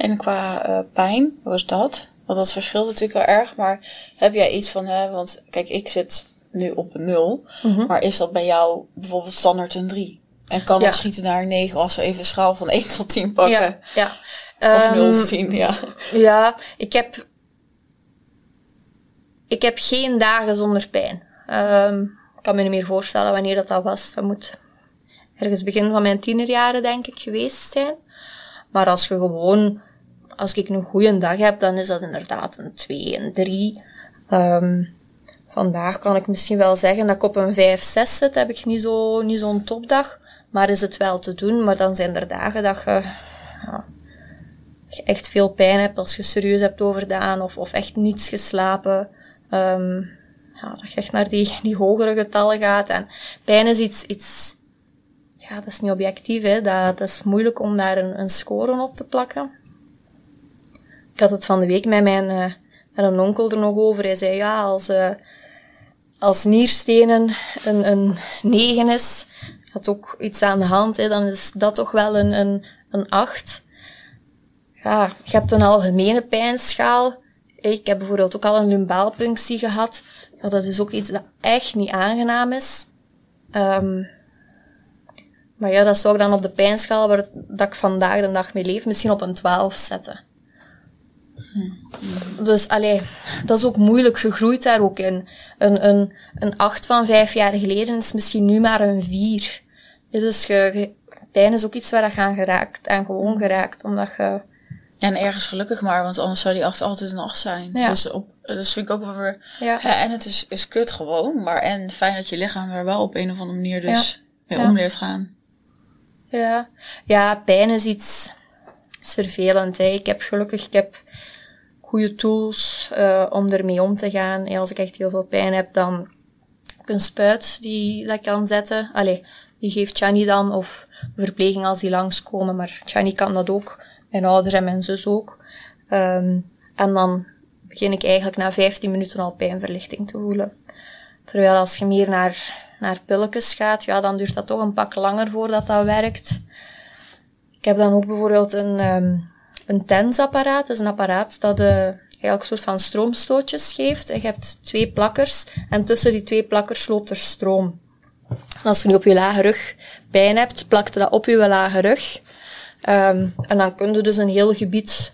En qua uh, pijn, hoe is dat? Want dat verschilt natuurlijk wel erg, maar heb jij iets van, hè, want kijk, ik zit nu op een nul, mm -hmm. maar is dat bij jou bijvoorbeeld standaard een 3? En kan het schieten naar een 9 als we even een schaal van 1 tot 10 pakken? Ja, ja. Of 0 tot 10, ja. Ja, ik heb, ik heb geen dagen zonder pijn. Um, ik kan me niet meer voorstellen wanneer dat, dat was. Dat moet ergens begin van mijn tienerjaren, denk ik, geweest zijn. Maar als je gewoon, als ik een goede dag heb, dan is dat inderdaad een 2, een 3. Um, vandaag kan ik misschien wel zeggen dat ik op een 5, 6 zit. Heb ik niet zo, niet zo'n topdag. Maar is het wel te doen. Maar dan zijn er dagen dat je, ja, echt veel pijn hebt als je serieus hebt overdaan of, of echt niets geslapen. Um, ja, dat je echt naar die, die hogere getallen gaat. En pijn is iets, iets ja, dat is niet objectief, hè. Dat, dat is moeilijk om daar een, een score op te plakken. Ik had het van de week met mijn, uh, met een onkel er nog over. Hij zei, ja, als, uh, als nierstenen een, een 9 is, had ook iets aan de hand, hè, dan is dat toch wel een, een, een 8. Ja, je hebt een algemene pijnschaal. Ik heb bijvoorbeeld ook al een lumbaalpunctie gehad. Dat is ook iets dat echt niet aangenaam is. Um, maar ja, dat zou ik dan op de pijnschaal waar dat ik vandaag de dag mee leef, misschien op een 12 zetten. Dus allee, dat is ook moeilijk. gegroeid daar ook in. Een, een, een 8 van vijf jaar geleden is misschien nu maar een 4. Dus je, pijn is ook iets waar je aan geraakt, aan gewoon geraakt, omdat je... En ergens gelukkig maar, want anders zou die 8 altijd een 8 zijn. Ja. Dus, op, dus vind ik ook wel weer... Ja. en het is, is kut gewoon, maar en fijn dat je lichaam er wel op een of andere manier dus mee om leert gaan. Ja, ja pijn is iets is vervelend. Hè. Ik heb gelukkig ik heb goede tools uh, om ermee om te gaan. En als ik echt heel veel pijn heb, dan heb ik een spuit die dat kan zetten. Allee, die geeft Chani dan, of verpleging als die langskomen, maar Chani kan dat ook. Mijn ouders en mijn zus ook. Um, en dan begin ik eigenlijk na 15 minuten al pijnverlichting te voelen. Terwijl als je meer naar naar pilletjes gaat, ja, dan duurt dat toch een pak langer voordat dat werkt. Ik heb dan ook bijvoorbeeld een, um, een TENS-apparaat. Dat is een apparaat dat uh, eigenlijk een soort van stroomstootjes geeft. je hebt twee plakkers en tussen die twee plakkers loopt er stroom. als je nu op je lage rug pijn hebt, plakt dat op je lage rug. Um, en dan kun je dus een heel gebied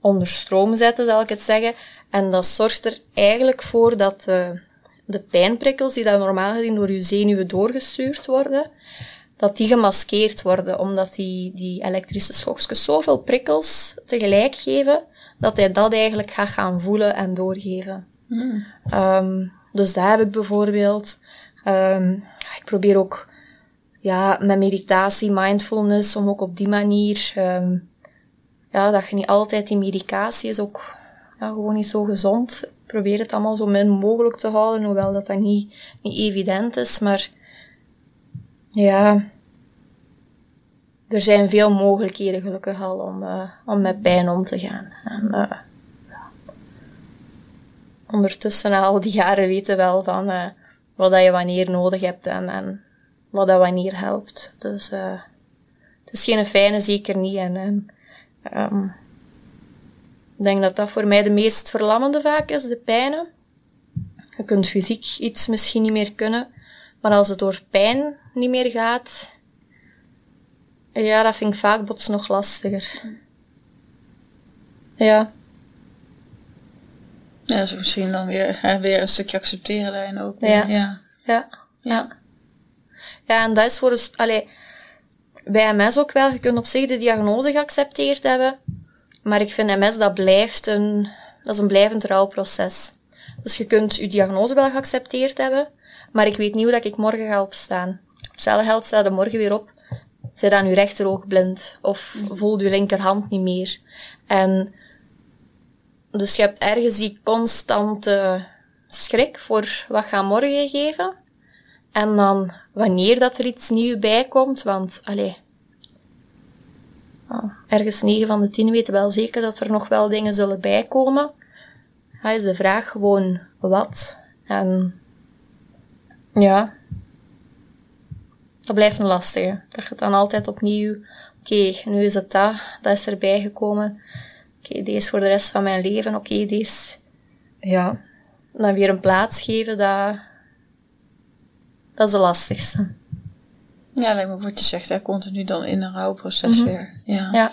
onder stroom zetten, zal ik het zeggen. En dat zorgt er eigenlijk voor dat uh, de pijnprikkels die dan normaal gezien door je zenuwen doorgestuurd worden, dat die gemaskeerd worden, omdat die, die elektrische schokjes zoveel prikkels tegelijk geven, dat hij dat eigenlijk gaat gaan voelen en doorgeven. Mm. Um, dus daar heb ik bijvoorbeeld, um, ik probeer ook ja, met meditatie, mindfulness, om ook op die manier, um, ja, dat je niet altijd die medicatie is ook ja, gewoon niet zo gezond probeer het allemaal zo min mogelijk te houden, hoewel dat, dat niet, niet evident is. Maar ja, er zijn veel mogelijkheden gelukkig al om, uh, om met pijn om te gaan. En, uh, ondertussen al die jaren weten wel van uh, wat dat je wanneer nodig hebt en, en wat dat wanneer helpt. Dus het is geen fijne, zeker niet. En, en um, ik denk dat dat voor mij de meest verlammende vaak is, de pijnen. Je kunt fysiek iets misschien niet meer kunnen, maar als het door pijn niet meer gaat, Ja, dat vind ik vaak bots nog lastiger. Ja. Ja, dus misschien dan weer, hè, weer een stukje accepteren daarin ook. Ja. ja. Ja. Ja. Ja, en dat is voor dus, allee, bij MS ook wel. Je kunt op zich de diagnose geaccepteerd hebben. Maar ik vind MS, dat blijft een, dat is een blijvend rouwproces. Dus je kunt je diagnose wel geaccepteerd hebben, maar ik weet niet hoe dat ik morgen ga opstaan. Op geld staat er morgen weer op. Zij dan je rechteroog blind? Of voelt je linkerhand niet meer? En, dus je hebt ergens die constante schrik voor wat gaat morgen geven. En dan wanneer dat er iets nieuws bij komt, want, allee, ergens 9 van de 10 weten wel zeker dat er nog wel dingen zullen bijkomen. Ja, is de vraag gewoon wat. En ja, dat blijft een lastige. Dat je dan altijd opnieuw, oké, nu is het dat, dat is erbij gekomen. Oké, deze voor de rest van mijn leven, oké, deze, ja, dan weer een plaats geven, dat, dat is de lastigste. Ja, lijkt me wat je zegt, hè, continu dan in een rouwproces weer. Ja. Ja.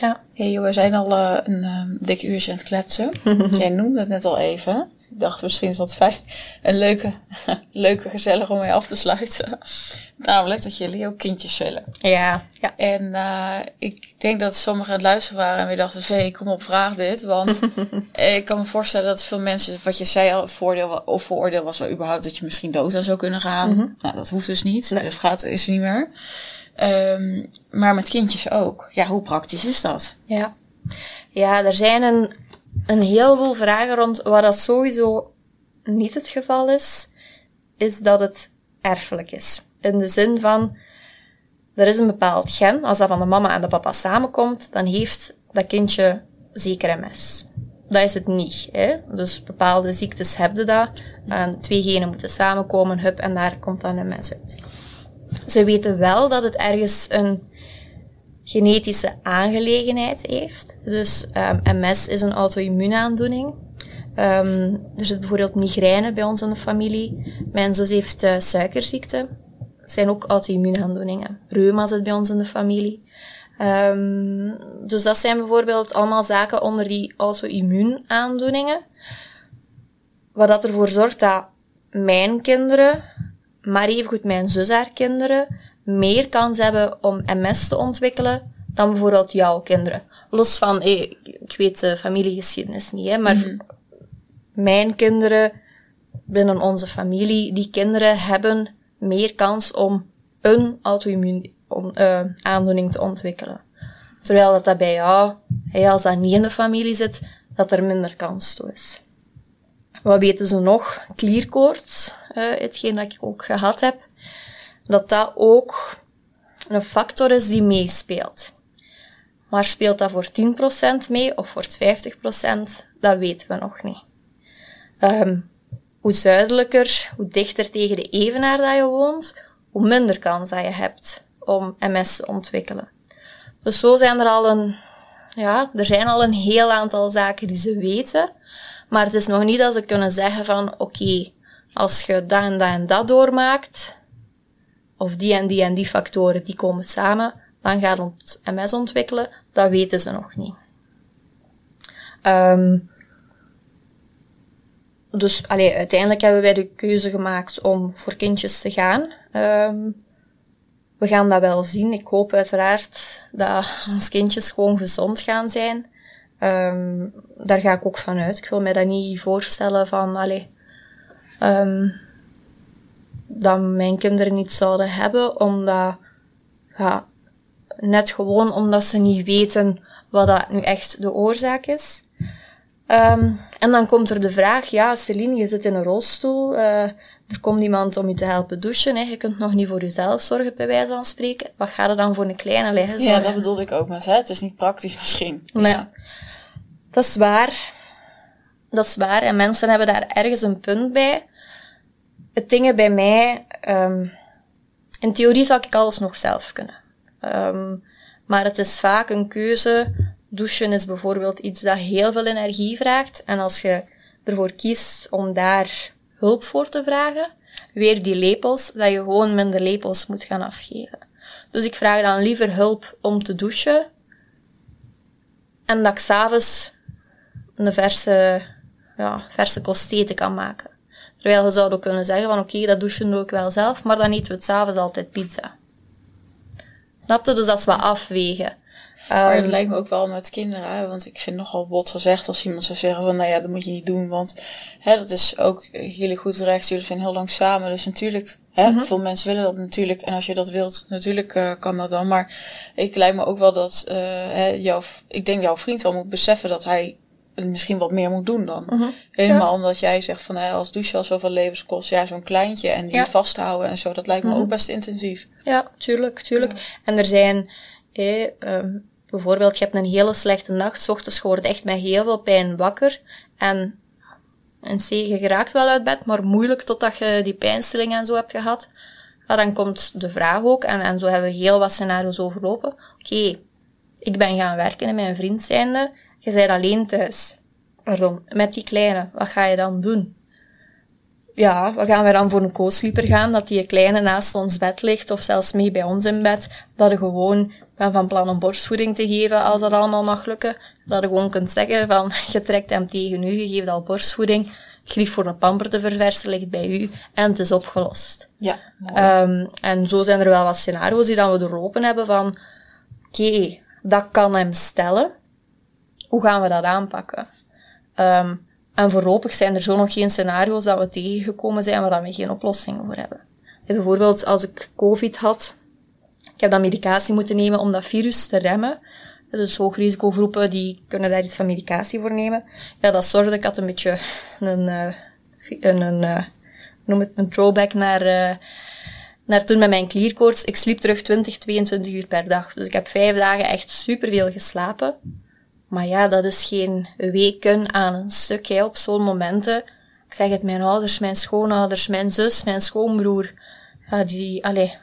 Ja. Hey, joh, we zijn al eh, een um, dik uurtje aan het kletsen. Jij noemde het net al even. Ik dacht, misschien is dat fijn. Een leuke, leuke, gezellig om mee af te sluiten. Namelijk dat jullie ook kindjes willen. Ja. ja. En uh, ik denk dat sommigen aan het luisteren waren en weer dachten, Vee, kom op, vraag dit. Want ik kan me voorstellen dat veel mensen, wat je zei al, voordeel of vooroordeel was wel überhaupt dat je misschien dood aan zou kunnen gaan. Mhm. Nou, dat hoeft dus niet. Dat gaat, is er niet meer. Um, maar met kindjes ook. Ja, hoe praktisch is dat? Ja, ja er zijn een, een heel veel vragen rond. Wat dat sowieso niet het geval is, is dat het erfelijk is. In de zin van, er is een bepaald gen. Als dat van de mama en de papa samenkomt, dan heeft dat kindje zeker MS. Dat is het niet. Hè? Dus bepaalde ziektes hebben dat. En twee genen moeten samenkomen, hup, en daar komt dan MS uit. Ze weten wel dat het ergens een genetische aangelegenheid heeft. Dus MS is een auto-immuunaandoening. Um, er zit bijvoorbeeld migraine bij ons in de familie. Mijn zus heeft uh, suikerziekte. Dat zijn ook auto-immuunaandoeningen. Reuma zit bij ons in de familie. Um, dus dat zijn bijvoorbeeld allemaal zaken onder die auto-immuunaandoeningen. Wat dat ervoor zorgt dat mijn kinderen maar evengoed mijn zus haar kinderen meer kans hebben om MS te ontwikkelen dan bijvoorbeeld jouw kinderen. Los van, hey, ik weet de familiegeschiedenis niet, hè, maar mm -hmm. mijn kinderen binnen onze familie, die kinderen hebben meer kans om een auto-immuun uh, aandoening te ontwikkelen. Terwijl dat, dat bij jou, hey, als dat niet in de familie zit, dat er minder kans toe is. Wat weten ze nog? Klierkoorts, uh, hetgeen dat ik ook gehad heb. Dat dat ook een factor is die meespeelt. Maar speelt dat voor 10% mee of voor 50%? Dat weten we nog niet. Um, hoe zuidelijker, hoe dichter tegen de evenaar dat je woont, hoe minder kans dat je hebt om MS te ontwikkelen. Dus zo zijn er al een, ja, er zijn al een heel aantal zaken die ze weten, maar het is nog niet dat ze kunnen zeggen van, oké, als je dat en dat en dat doormaakt, of die en die en die factoren, die komen samen, dan gaat het MS ontwikkelen. Dat weten ze nog niet. Um, dus allee, uiteindelijk hebben wij de keuze gemaakt om voor kindjes te gaan. Um, we gaan dat wel zien. Ik hoop uiteraard dat ons kindjes gewoon gezond gaan zijn. Um, daar ga ik ook van uit. Ik wil mij dat niet voorstellen van, allee, um, dat mijn kinderen niet zouden hebben, omdat, ja, net gewoon omdat ze niet weten wat dat nu echt de oorzaak is. Um, en dan komt er de vraag, ja, Celine, je zit in een rolstoel, uh, er komt iemand om je te helpen douchen, hè. je kunt nog niet voor jezelf zorgen, bij wijze van spreken. Wat gaat er dan voor een kleine liggen Ja, dat bedoelde ik ook met, hè? het is niet praktisch misschien. Nee. Ja. Dat is waar. Dat is waar. En mensen hebben daar ergens een punt bij. Het dingen bij mij, um, in theorie zou ik alles nog zelf kunnen. Um, maar het is vaak een keuze. Douchen is bijvoorbeeld iets dat heel veel energie vraagt. En als je ervoor kiest om daar hulp voor te vragen, weer die lepels, dat je gewoon minder lepels moet gaan afgeven. Dus ik vraag dan liever hulp om te douchen. En dat ik s'avonds een verse, ja, verse kan maken. Terwijl je zou ook kunnen zeggen van oké, dat douchen doe ik wel zelf, maar dan eten we het s'avonds altijd pizza. Snap je? Dus dat is wat afwegen. Maar het Ehm, lijkt me ook wel met kinderen, hè? want ik vind nogal bot gezegd als iemand zou zeggen van, nou ja, dat moet je niet doen, want hè, dat is ook jullie goed recht, jullie zijn heel lang samen, dus natuurlijk, hè, Mhm. veel mensen willen dat natuurlijk, en als je dat wilt, natuurlijk eh, kan dat dan, maar ik lijkt me ook wel dat, eh, hè, jouw, ik denk jouw vriend wel moet beseffen dat hij misschien wat meer moet doen dan. Mhm. Helemaal omdat jij zegt van, hè, als douche al zoveel levens kost, ja, zo'n kleintje en die Ja. vasthouden en zo, dat lijkt me Mhm. ook best intensief. Ja, tuurlijk, tuurlijk. En er zijn, hé, ehm, bijvoorbeeld, je hebt een hele slechte nacht, 's ochtends je echt met heel veel pijn wakker. En een C, je geraakt wel uit bed, maar moeilijk totdat je die pijnstilling en zo hebt gehad. Ja, dan komt de vraag ook, en, en zo hebben we heel wat scenario's overlopen. Oké, ik ben gaan werken en mijn vriend zijnde, je bent alleen thuis. Pardon, met die kleine, wat ga je dan doen? Ja, we gaan we dan voor een co-sleeper gaan, dat die kleine naast ons bed ligt, of zelfs mee bij ons in bed. Dat je gewoon ben van plan om borstvoeding te geven, als dat allemaal mag lukken. Dat je gewoon kunt zeggen van, je trekt hem tegen u, je geeft al borstvoeding, grief voor een pamper te verversen ligt bij u, en het is opgelost. Ja. Ehm, en zo zijn er wel wat scenario's die dan we doorlopen hebben van, oké, dat kan hem stellen. Hoe gaan we dat aanpakken? Ehm, en voorlopig zijn er zo nog geen scenario's dat we tegengekomen zijn waar we geen oplossing voor hebben. Ja, bijvoorbeeld als ik COVID had, ik heb dan medicatie moeten nemen om dat virus te remmen. Dus hoogrisicogroepen die kunnen daar iets van medicatie voor nemen. Ja, dat zorgde, ik had een beetje een, eh, een, een eh, noem het een throwback naar, eh, naar toen met mijn klierkoorts. Ik sliep terug 20, 22 uur per dag. Dus ik heb vijf dagen echt superveel geslapen. Maar ja, dat is geen weken aan een stuk, hè, op zo'n momenten. Ik zeg het, mijn ouders, mijn schoonouders, mijn zus, mijn schoonbroer, ja, die, allee,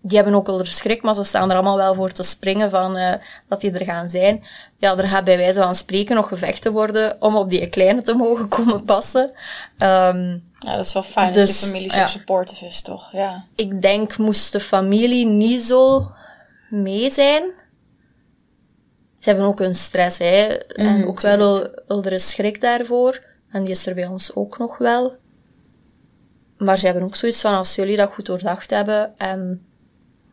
die hebben ook al er schrik, maar ze staan er allemaal wel voor te springen van, eh, dat die er gaan zijn. Ja, er gaat bij wijze van spreken nog gevechten worden om op die kleine te mogen komen passen. Ehm, Ja, dat is wel fijn Dus, dat je familie zo ja. supportive is, toch? Ja. ik denk, moest de familie niet zo mee zijn. Ze hebben ook hun stress, hè. en Mhm, ook wel wel er schrik daarvoor. En die is er bij ons ook nog wel. Maar ze hebben ook zoiets van, als jullie dat goed doordacht hebben en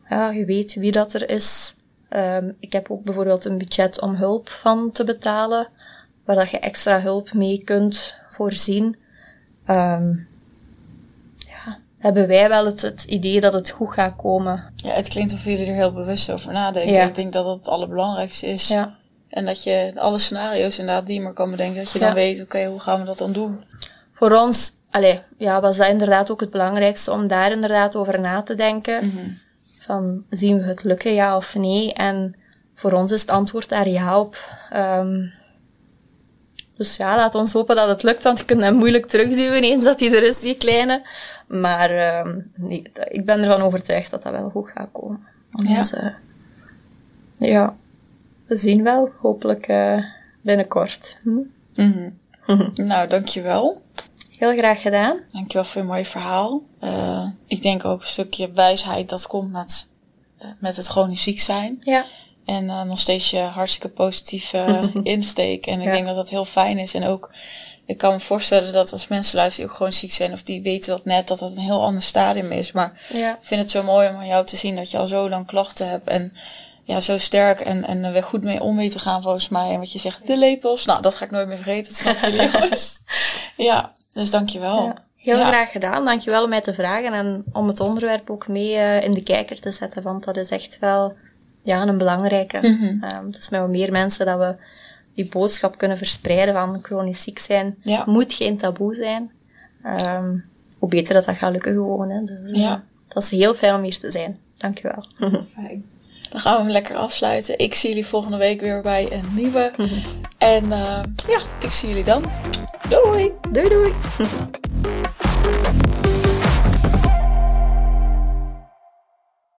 ja, je weet wie dat er is. Ehm, ik heb ook bijvoorbeeld een budget om hulp van te betalen, waar dat je extra hulp mee kunt voorzien. Ehm, hebben wij wel het, het idee dat het goed gaat komen. ja, het klinkt of jullie er heel bewust over nadenken. Ja. Ik denk dat dat het allerbelangrijkste is. Ja. En dat je alle scenario's inderdaad die je maar kan bedenken, dat je dan Ja. weet, oké, hoe gaan we dat dan doen? Voor ons, allee, ja, was dat inderdaad ook het belangrijkste om daar inderdaad over na te denken. Van, zien we het lukken, ja of nee? En voor ons is het antwoord daar ja op. Ehm, dus ja, laat ons hopen dat het lukt, want je kunt hem moeilijk terugduwen eens dat hij er is, die kleine. Maar ehm, nee, ik ben ervan overtuigd dat dat wel goed gaat komen. Ja. Dus, eh, ja, we zien wel, hopelijk eh, binnenkort. Hm? Nou, dankjewel. Heel graag gedaan. Dankjewel voor je mooie verhaal. Eh, ik denk ook een stukje wijsheid dat komt met, met het chronisch ziek zijn. Ja. En eh, nog steeds je hartstikke positieve insteek. En ik Ja. denk dat dat heel fijn is. En ook, ik kan me voorstellen dat als mensen luisteren die ook gewoon ziek zijn, of die weten dat net, dat dat een heel ander stadium is. Maar Ja. ik vind het zo mooi om aan jou te zien dat je al zo lang klachten hebt. En ja, zo sterk en, en er weer goed mee om mee te gaan volgens mij. En wat je zegt, de lepels. Nou, dat ga ik nooit meer vergeten. Dat snappen jullie jongens. Ja, dus dankjewel. Ja, heel Ja. graag gedaan. Dankjewel om mij te vragen en om het onderwerp ook mee eh, in de kijker te zetten, want dat is echt wel ja, een belangrijke. Ehm, dus met wat meer mensen dat we die boodschap kunnen verspreiden van chronisch ziek zijn, Ja. moet geen taboe zijn. Ehm, hoe beter dat dat gaat lukken gewoon. Hè. Dus, eh, Ja. Het was heel fijn om hier te zijn. Dankjewel. Fijn. Dan gaan we hem lekker afsluiten. Ik zie jullie volgende week weer bij een nieuwe. En eh, ja, ik zie jullie dan. Doei! doei doei!